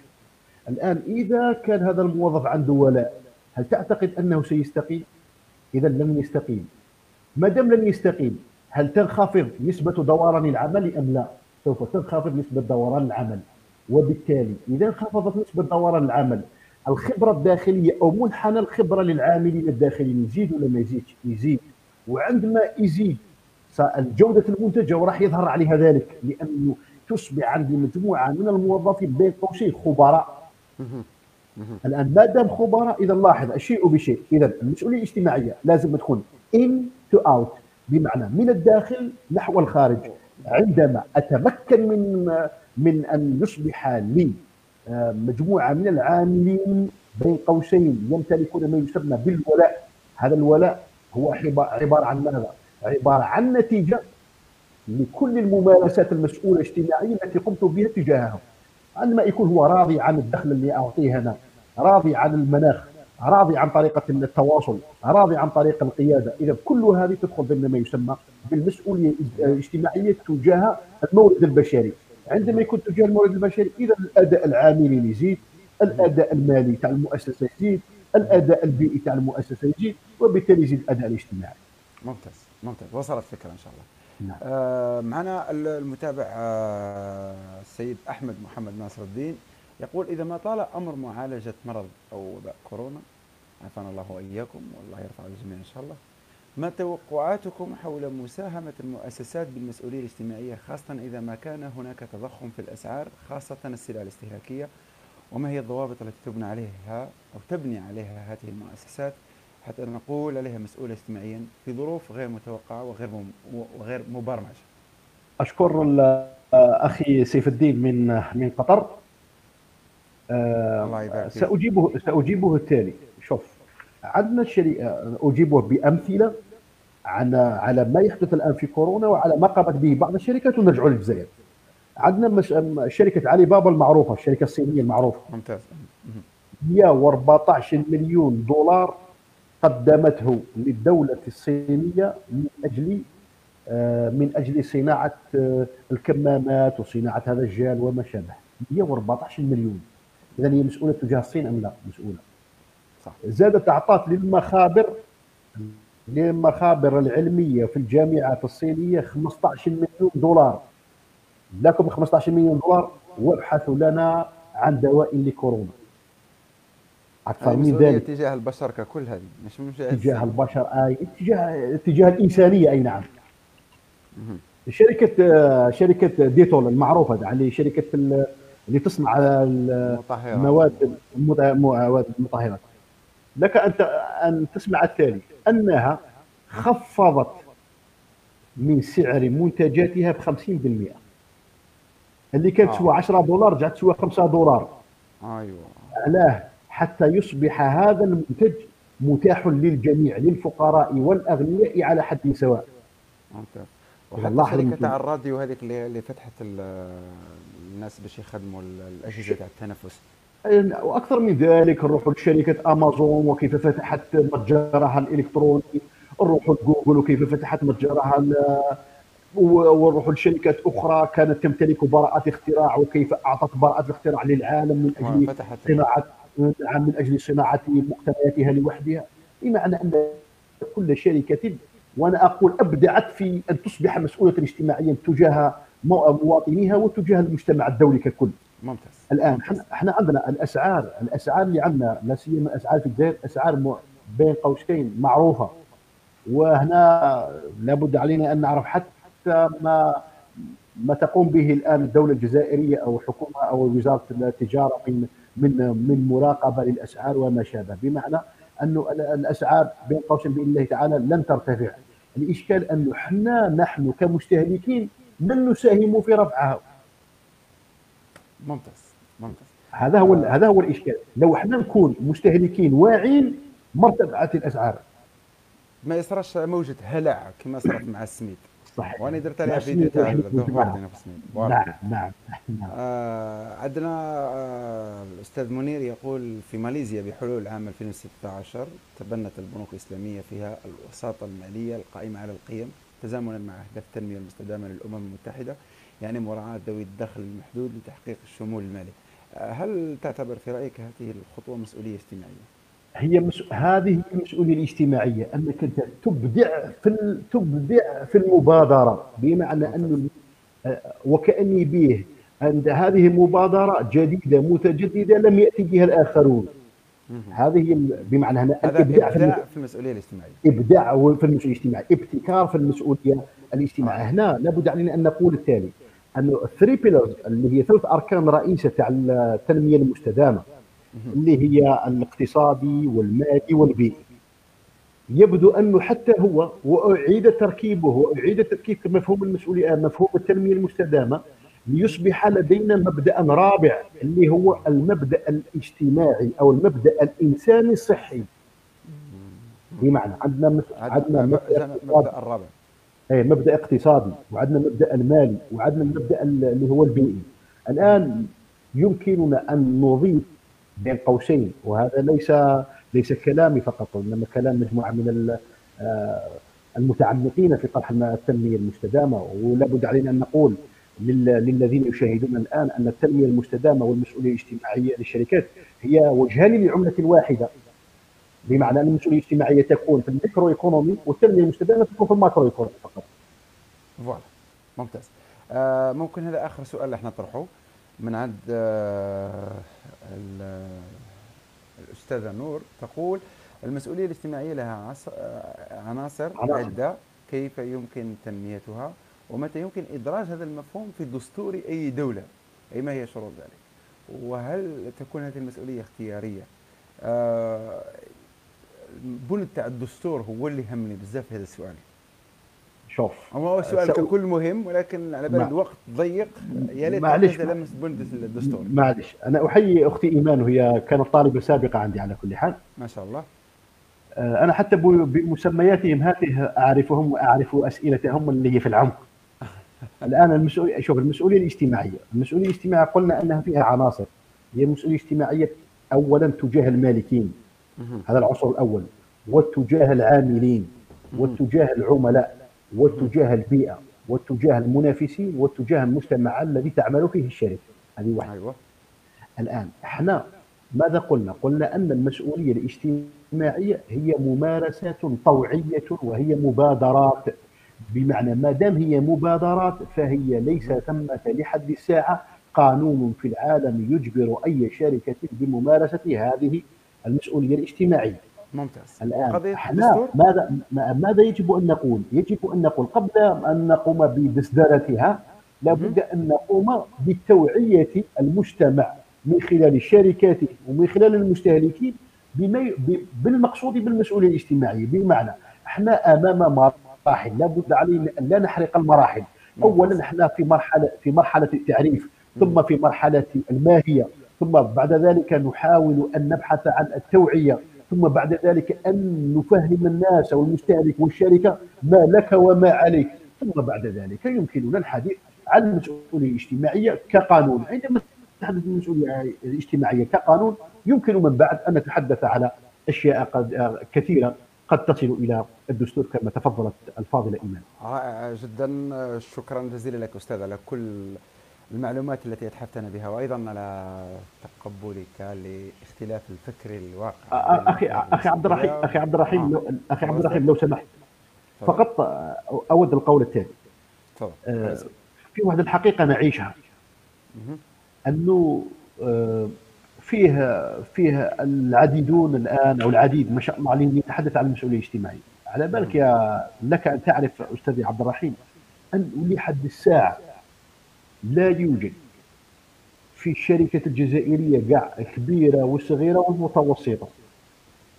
الآن إذا كان هذا الموظف عنده ولاء هل تعتقد أنه سيستقيم؟ إذا لم يستقيم. ما دام لم يستقيم هل تنخفض نسبة دوران العمل أم لا؟ سوف تنخفض نسبة دوران العمل. وبالتالي إذا انخفضت نسبة دوران العمل الخبرة الداخلية أو منحنى الخبرة للعاملين الداخليين يزيد ولا ما يزيدش؟ يزيد. وعندما يزيد جوده المنتج وراح يظهر عليها ذلك لأنه تصبح عندي مجموعه من الموظفين بين قوسين خبراء. الآن ما دام خبراء إذا لاحظ الشيء بشيء إذا المسؤولية الاجتماعية لازم تكون in to out بمعنى من الداخل نحو الخارج. عندما أتمكن من من أن يصبح لي مجموعة من العاملين بين قوسين يمتلكون ما يسمى بالولاء. هذا الولاء هو عبارة عن ماذا؟ عبارة عن نتيجة لكل الممارسات المسؤولة اجتماعيا التي قمت بها تجاههم. عندما يكون هو راضي عن الدخل اللي أعطيه أنا راضي عن المناخ راضي عن طريقة التواصل راضي عن طريقه القيادة إذا كل هذه تدخل ضمن ما يسمى بالمسؤولية الاجتماعية تجاه المورد البشري. عندما يكون تجاه المورد البشري إذا الأداء العاملين يزيد الأداء المالي تاع المؤسسة يزيد الأداء البيئي تاع المؤسسة يزيد وبالتالي يزيد الأداء الاجتماعي. ممتاز ممتاز. وصلت الفكرة إن شاء الله. نعم. آه معنا المتابع آه السيد أحمد محمد ناصر الدين. يقول إذا ما طال أمر معالجة مرض أو وباء كورونا عافانا الله وإياكم والله يرفع الجميع إن شاء الله. ما توقعاتكم حول مساهمة المؤسسات بالمسؤولية الاجتماعية خاصة إذا ما كان هناك تضخم في الأسعار خاصة السلع الاستهلاكية وما هي الضوابط التي تبنى عليها أو تبني عليها هذه المؤسسات حتى نقول عليها مسؤولة اجتماعيا في ظروف غير متوقعة وغير وغير مبرمجة. أشكر أخي سيف الدين من من قطر. الله يبارك سأجيبه سأجيبه التالي. شوف عندنا الشريعة أجيبه بأمثلة. على على ما يحدث الآن في كورونا وعلى ما قامت به بعض الشركات ونرجع للجزائر. عندنا مش شركة علي بابا المعروفة الشركة الصينية المعروفة. ممتاز. 114 مليون دولار قدمته للدولة الصينية من أجل آه، من أجل صناعة آه، الكمامات وصناعة هذا الجال وما شابه. 114 مليون. إذا هي مسؤولة تجاه الصين أم لا؟ مسؤولة. صح. زادت أعطت للمخابر. للمخابر العلمية في الجامعات الصينية 15 مليون دولار. لكم 15 مليون دولار وابحثوا لنا عن دواء لكورونا. أكثر من ذلك. تجاه البشر ككل هذه مش مش تجاه البشر أي تجاه تجاه الإنسانية أي نعم. شركة شركة ديتول المعروفة اللي شركة اللي تصنع المواد المواد المطهرات لك أن أن تسمع التالي أنها خفضت من سعر منتجاتها ب 50% اللي كانت تسوى 10 دولار رجعت تسوى 5 دولار. أيوه. علاه حتى يصبح هذا المنتج متاح للجميع للفقراء والأغنياء على حد سواء. ممتاز. وحتى شركة تاع الراديو هذيك اللي فتحت الناس باش يخدموا الأجهزة تاع التنفس. وأكثر من ذلك نروحوا لشركة أمازون وكيف فتحت متجرها الإلكتروني نروحوا لجوجل وكيف فتحت متجرها ونروحوا لشركات أخرى كانت تمتلك براءات اختراع وكيف أعطت براءات الاختراع للعالم من أجل صناعه من أجل صناعة مقتنياتها لوحدها بمعنى أن كل شركة وأنا أقول أبدعت في أن تصبح مسؤولة اجتماعيا تجاه مواطنيها وتجاه المجتمع الدولي ككل. ممتاز. الآن إحنا عندنا الأسعار الأسعار اللي عندنا لا سيما الاسعار في الجزائر أسعار بين قوسين معروفة. وهنا لابد علينا أن نعرف حتى ما ما تقوم به الآن الدولة الجزائرية أو الحكومة أو وزارة التجارة من من من مراقبة للأسعار وما شابه. بمعنى انه الأسعار بين قوسين بإذن الله تعالى لن ترتفع. الإشكال انه إحنا نحن كمستهلكين لن نساهم في رفعها. ممتاز ممتاز. هذا هو هذا هو الإشكال. لو إحنا نكون مستهلكين واعين ما ارتفعت الأسعار. ما يصراش موجه هلع كما صرت مع السميد. صحيح. وأنا درت عليها فيديو تاع الظهر في السميد. نعم نعم, نعم. آه عندنا آه الاستاذ منير يقول في ماليزيا بحلول عام 2016 تبنت البنوك الإسلامية فيها الوساطة المالية القائمة على القيم تزامنا مع أهداف التنميه المستدامه للأمم المتحدة. يعني مراعاة ذوي الدخل المحدود لتحقيق الشمول المالي. آه هل تعتبر في رأيك هذه الخطوة مسؤولية اجتماعية؟ هي مس... هذه المسؤولية الاجتماعية أنك أنت تبدع في ال... تبدع في المبادرة بمعنى انه آه، وكأني به عند هذه مبادرة جديدة متجددة لم يأتي بها الآخرون هذه بمعنى هنا الابداع في, في المسؤولية الاجتماعية إبداع في المسؤولية الاجتماعية ابتكار في المسؤولية الاجتماعية. هنا لابد علينا أن نقول التالي أنه الثري بيلرز اللي هي ثلاث أركان رئيسة تاع التنمية المستدامة اللي هي الاقتصادي والمالي والبيئي. يبدو أنه حتى هو وأعيد تركيبه وأعيد تركيب مفهوم المسؤوليه مفهوم التنمية المستدامة ليصبح لدينا مبدأ رابع اللي هو المبدأ الاجتماعي أو المبدأ الإنساني الصحي. بمعنى عندنا عندنا مبدأ الرابع. اي مبدأ اقتصادي وعندنا مبدأ المالي وعندنا المبدأ اللي هو البيئي. الآن يمكننا أن نضيف بين قوسين وهذا ليس ليس كلامي فقط انما كلام مجموعة من آه، المتعمقين في طرح التنمية المستدامة. ولا بد علينا أن نقول للذين يشاهدون الآن أن التنمية المستدامة والمسؤولية الاجتماعية للشركات هي وجهان لعملة واحدة. بمعنى ان المسؤوليه الاجتماعية تكون في ال micro économie والتنمية المستدامة تكون في ال macro économie فقط. Voilà ممتاز. آه ممكن هذا آخر سؤال اللي إحنا نطرحه من عند آه الأستاذة نور. تقول المسؤولية الاجتماعية لها آه، عناصر عدة. كيف يمكن تنميتها؟ ومتى يمكن إدراج هذا المفهوم في دستور أي دولة؟ أي ما هي شروط ذلك؟ وهل تكون هذه المسؤولية اختيارية؟ آه البنى تاع الدستور هو اللي همني بزاف في هذا السؤال. شوف هو السؤال ككل مهم ولكن على بال الوقت ضيق يا ليت معلش لمس بند الدستور. معلش أنا أحيي أختي إيمان وهي كانت طالبه سابقة عندي على كل حال. ما شاء الله. آه، أنا حتى بمسمياتهم هذه أعرفهم وأعرف أسئلتهم اللي هي في العمق. *laughs* الآن المسؤوليه شوف المسؤولية الاجتماعية. المسؤولية الاجتماعية قلنا أنها فيها عناصر. هي المسؤوليه الاجتماعيه اولا تجاه المالكين. هذا العنصر الأول. وتجاه العاملين وتجاه العملاء وتجاه البيئة وتجاه المنافسين وتجاه المجتمع الذي تعمل فيه الشركة هذه واحدة. أيوة. الآن إحنا ماذا قلنا؟ قلنا أن المسؤولية الاجتماعية هي ممارسات طوعية وهي مبادرات. بمعنى ما دام هي مبادرات فهي ليس ثمة لحد الساعة. قانون في العالم يجبر أي شركة بممارسة هذه المسؤولية الاجتماعية. ممتاز. الآن إحنا ماذا ماذا يجب أن نقول؟ يجب أن نقول قبل أن نقوم بدسدرتها لابد أن نقوم بتوعيه المجتمع من خلال الشركات ومن خلال المستهلكين بما بالمقصود بالمسؤولية الاجتماعية. بمعنى إحنا أمام مراحل لابد علينا أن لا نحرق المراحل. اولا إحنا في مرحله في مرحلة التعريف ثم في مرحلة الماهية. ثم بعد ذلك نحاول أن نبحث عن التوعية ثم بعد ذلك أن نفهم الناس والمستهلك والشركة ما لك وما عليك ثم بعد ذلك يمكننا الحديث عن المسؤولية الاجتماعية كقانون. عندما نتحدث عن المسؤولية الاجتماعية كقانون يمكن من بعد أن نتحدث على أشياء قد كثيرة قد تصل إلى الدستور كما تفضلت الفاضلة إيمان. رائع جدا شكرا جزيلا لك أستاذ على كل المعلومات التي أتحفتنا بها وأيضا على تقبلك لاختلاف الفكر الواقع. أخي أخي عبد الرحيم أخي عبد الرحيم آه. أخي عبد الرحيم لو سمحت. فقط أود القول التالي آه في واحد الحقيقة نعيشها. أنه آه فيه فيه العديدون الآن أو العديد ما شاء الله عليهم يتحدث عن المسؤولية الاجتماعية. على بالك يا لك أن تعرف أستاذي عبد الرحيم أن لحد الساعة لا يوجد في الشركة الجزائرية كاع كبيرة وصغيرة والمتوسطة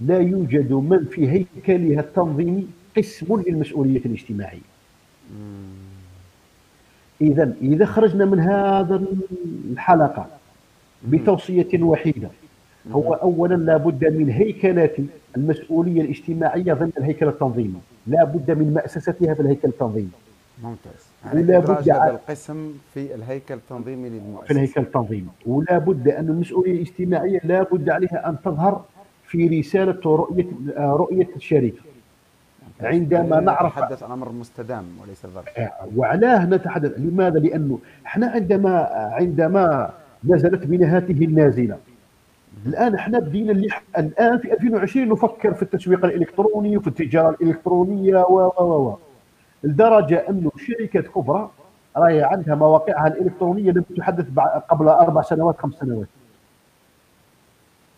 لا يوجد من في هيكلها التنظيمي قسم للمسؤولية الاجتماعية. إذا إذا خرجنا من هذا الحلقة بتوصية وحيدة هو أولا لابد من هيكلة المسؤولية الاجتماعية ضمن الهيكل التنظيمي لا بد من مأسستها في الهيكل التنظيمي. ممتاز. ولا بد هذا القسم في الهيكل التنظيمي للمؤسسة. في الهيكل التنظيمي. ولا بد أن المسؤولية الاجتماعية لا بد عليها أن تظهر في رسالة رؤيه رؤية الشركة. عندما نعرف نتحدث عن أمر مستدام وليس ظرف آه، وعلاه نتحدث. لماذا؟ لأنه إحنا عندما عندما نزلت بنا هذه النازلة. الآن إحنا بدينا اللي الآن في 2020 نفكر في التسويق الإلكتروني وفي التجارة الإلكترونية و و و. لدرجة انه شركة كبرى راهي عندها مواقعها الإلكترونية لم تحدث قبل أربع سنوات خمس سنوات.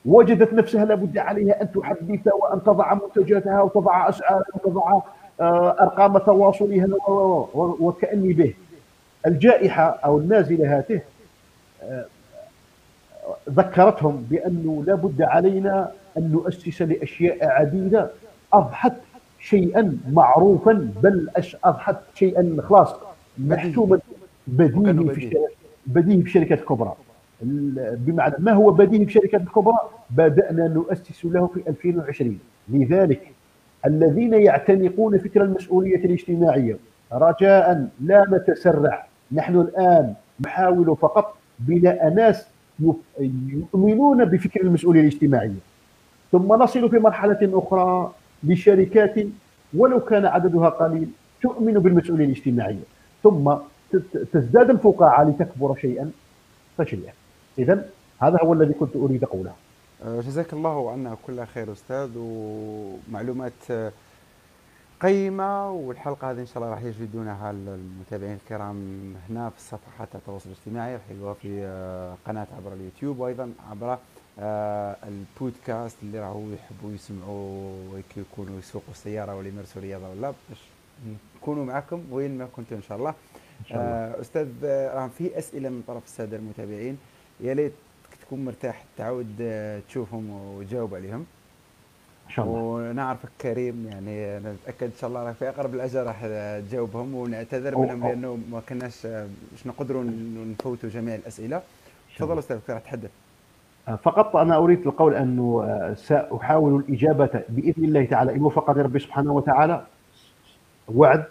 وجدت نفسها لابد عليها أن تحدث وأن تضع منتجاتها وتضع أسعارها وتضع آه، أرقام تواصلها وكأني به. الجائحة أو النازلة هاته آه، ذكرتهم بأنه لابد علينا أن نؤسس لأشياء عديدة أضحت شيئا معروفا بل اضحت شيئا خلاص محسوما بديهي في بديهي. في الشركات الكبرى بمعنى ما هو بديهي في الشركات الكبرى بدأنا نؤسس له في 2020 لذلك الذين يعتنقون فكر المسؤولية الاجتماعية رجاء لا نتسرع. نحن الآن نحاول فقط بناء ناس يؤمنون بفكر المسؤولية الاجتماعية. ثم نصل في مرحلة أخرى. لشركات ولو كان عددها قليل تؤمن بالمسؤولية الاجتماعية. ثم تزداد الفقاعة لتكبر شيئا فشيئا اذا هذا هو الذي كنت أريد قوله. أه، جزاك الله عنا كل خير أستاذ ومعلومات أه، قيمة والحلقة هذه إن شاء الله راح يجدونها المتابعين الكرام هنا في صفحات التواصل الاجتماعي راح في أه، قناة عبر اليوتيوب وأيضا عبر البودكاست اللي راهو يحبوا يسمعوا ويكونوا يسوقوا السيارة ولا يمارسوا رياضة ولا باش نكونوا معكم وين ما كنتم إن شاء الله. آه أستاذ راه في أسئلة من طرف السادة المتابعين. يا ليت تكون مرتاح تعود آه، تشوفهم وتجاوب عليهم. إن شاء الله. ونعرفك كريم يعني نتاكد إن شاء الله راح في أقرب الاجل راح تجاوبهم ونعتذر منهم لأنه ما كناش آه، مش نقدروا نفوتوا جميع الأسئلة. تفضل أستاذ راح تحدث. آه، فقط أنا أريد القول انه سأحاول الإجابة بإذن الله تعالى. ان وفقني ربي سبحانه وتعالى. وعد.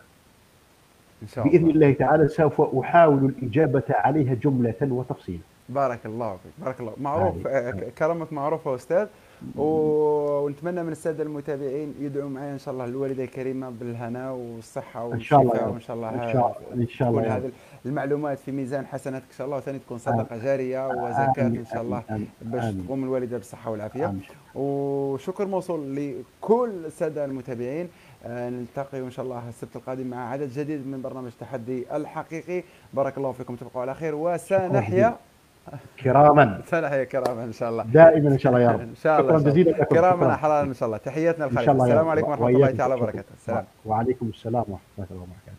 إن شاء الله. بإذن الله. تعالى سوف أحاول الإجابة عليها جملة وتفصيلا. بارك الله فيك. بارك الله. معروف آه، كرمك معروفة أستاذ. ونتمنى من السادة المتابعين يدعوا معي إن شاء الله الوالدة الكريمة بالهنا والصحة والشفاء وإن شاء الله إن شاء الله. إن شاء الله هذه المعلومات في ميزان حسناتك إن شاء الله وثاني تكون صدقة جارية وزكاة إن شاء الله باش تقوم الوالدة بالصحة والعافية. وشكر موصول لكل السادة المتابعين. آه، نلتقي إن شاء الله السبت القادم مع عدد جديد من برنامج تحدي الحقيقي. بارك الله فيكم تبقوا على خير وسنحيا كراما. سنحيا كراما إن شاء الله. دائما إن شاء الله يا رب. إن شاء الله شكرا جزيلا لكم. كراما حلال إن شاء الله. تحياتنا الخير السلام عليكم ورحمة الله تعالى وبركاته. السلام وعليكم السلام ورحمة الله وبركاته.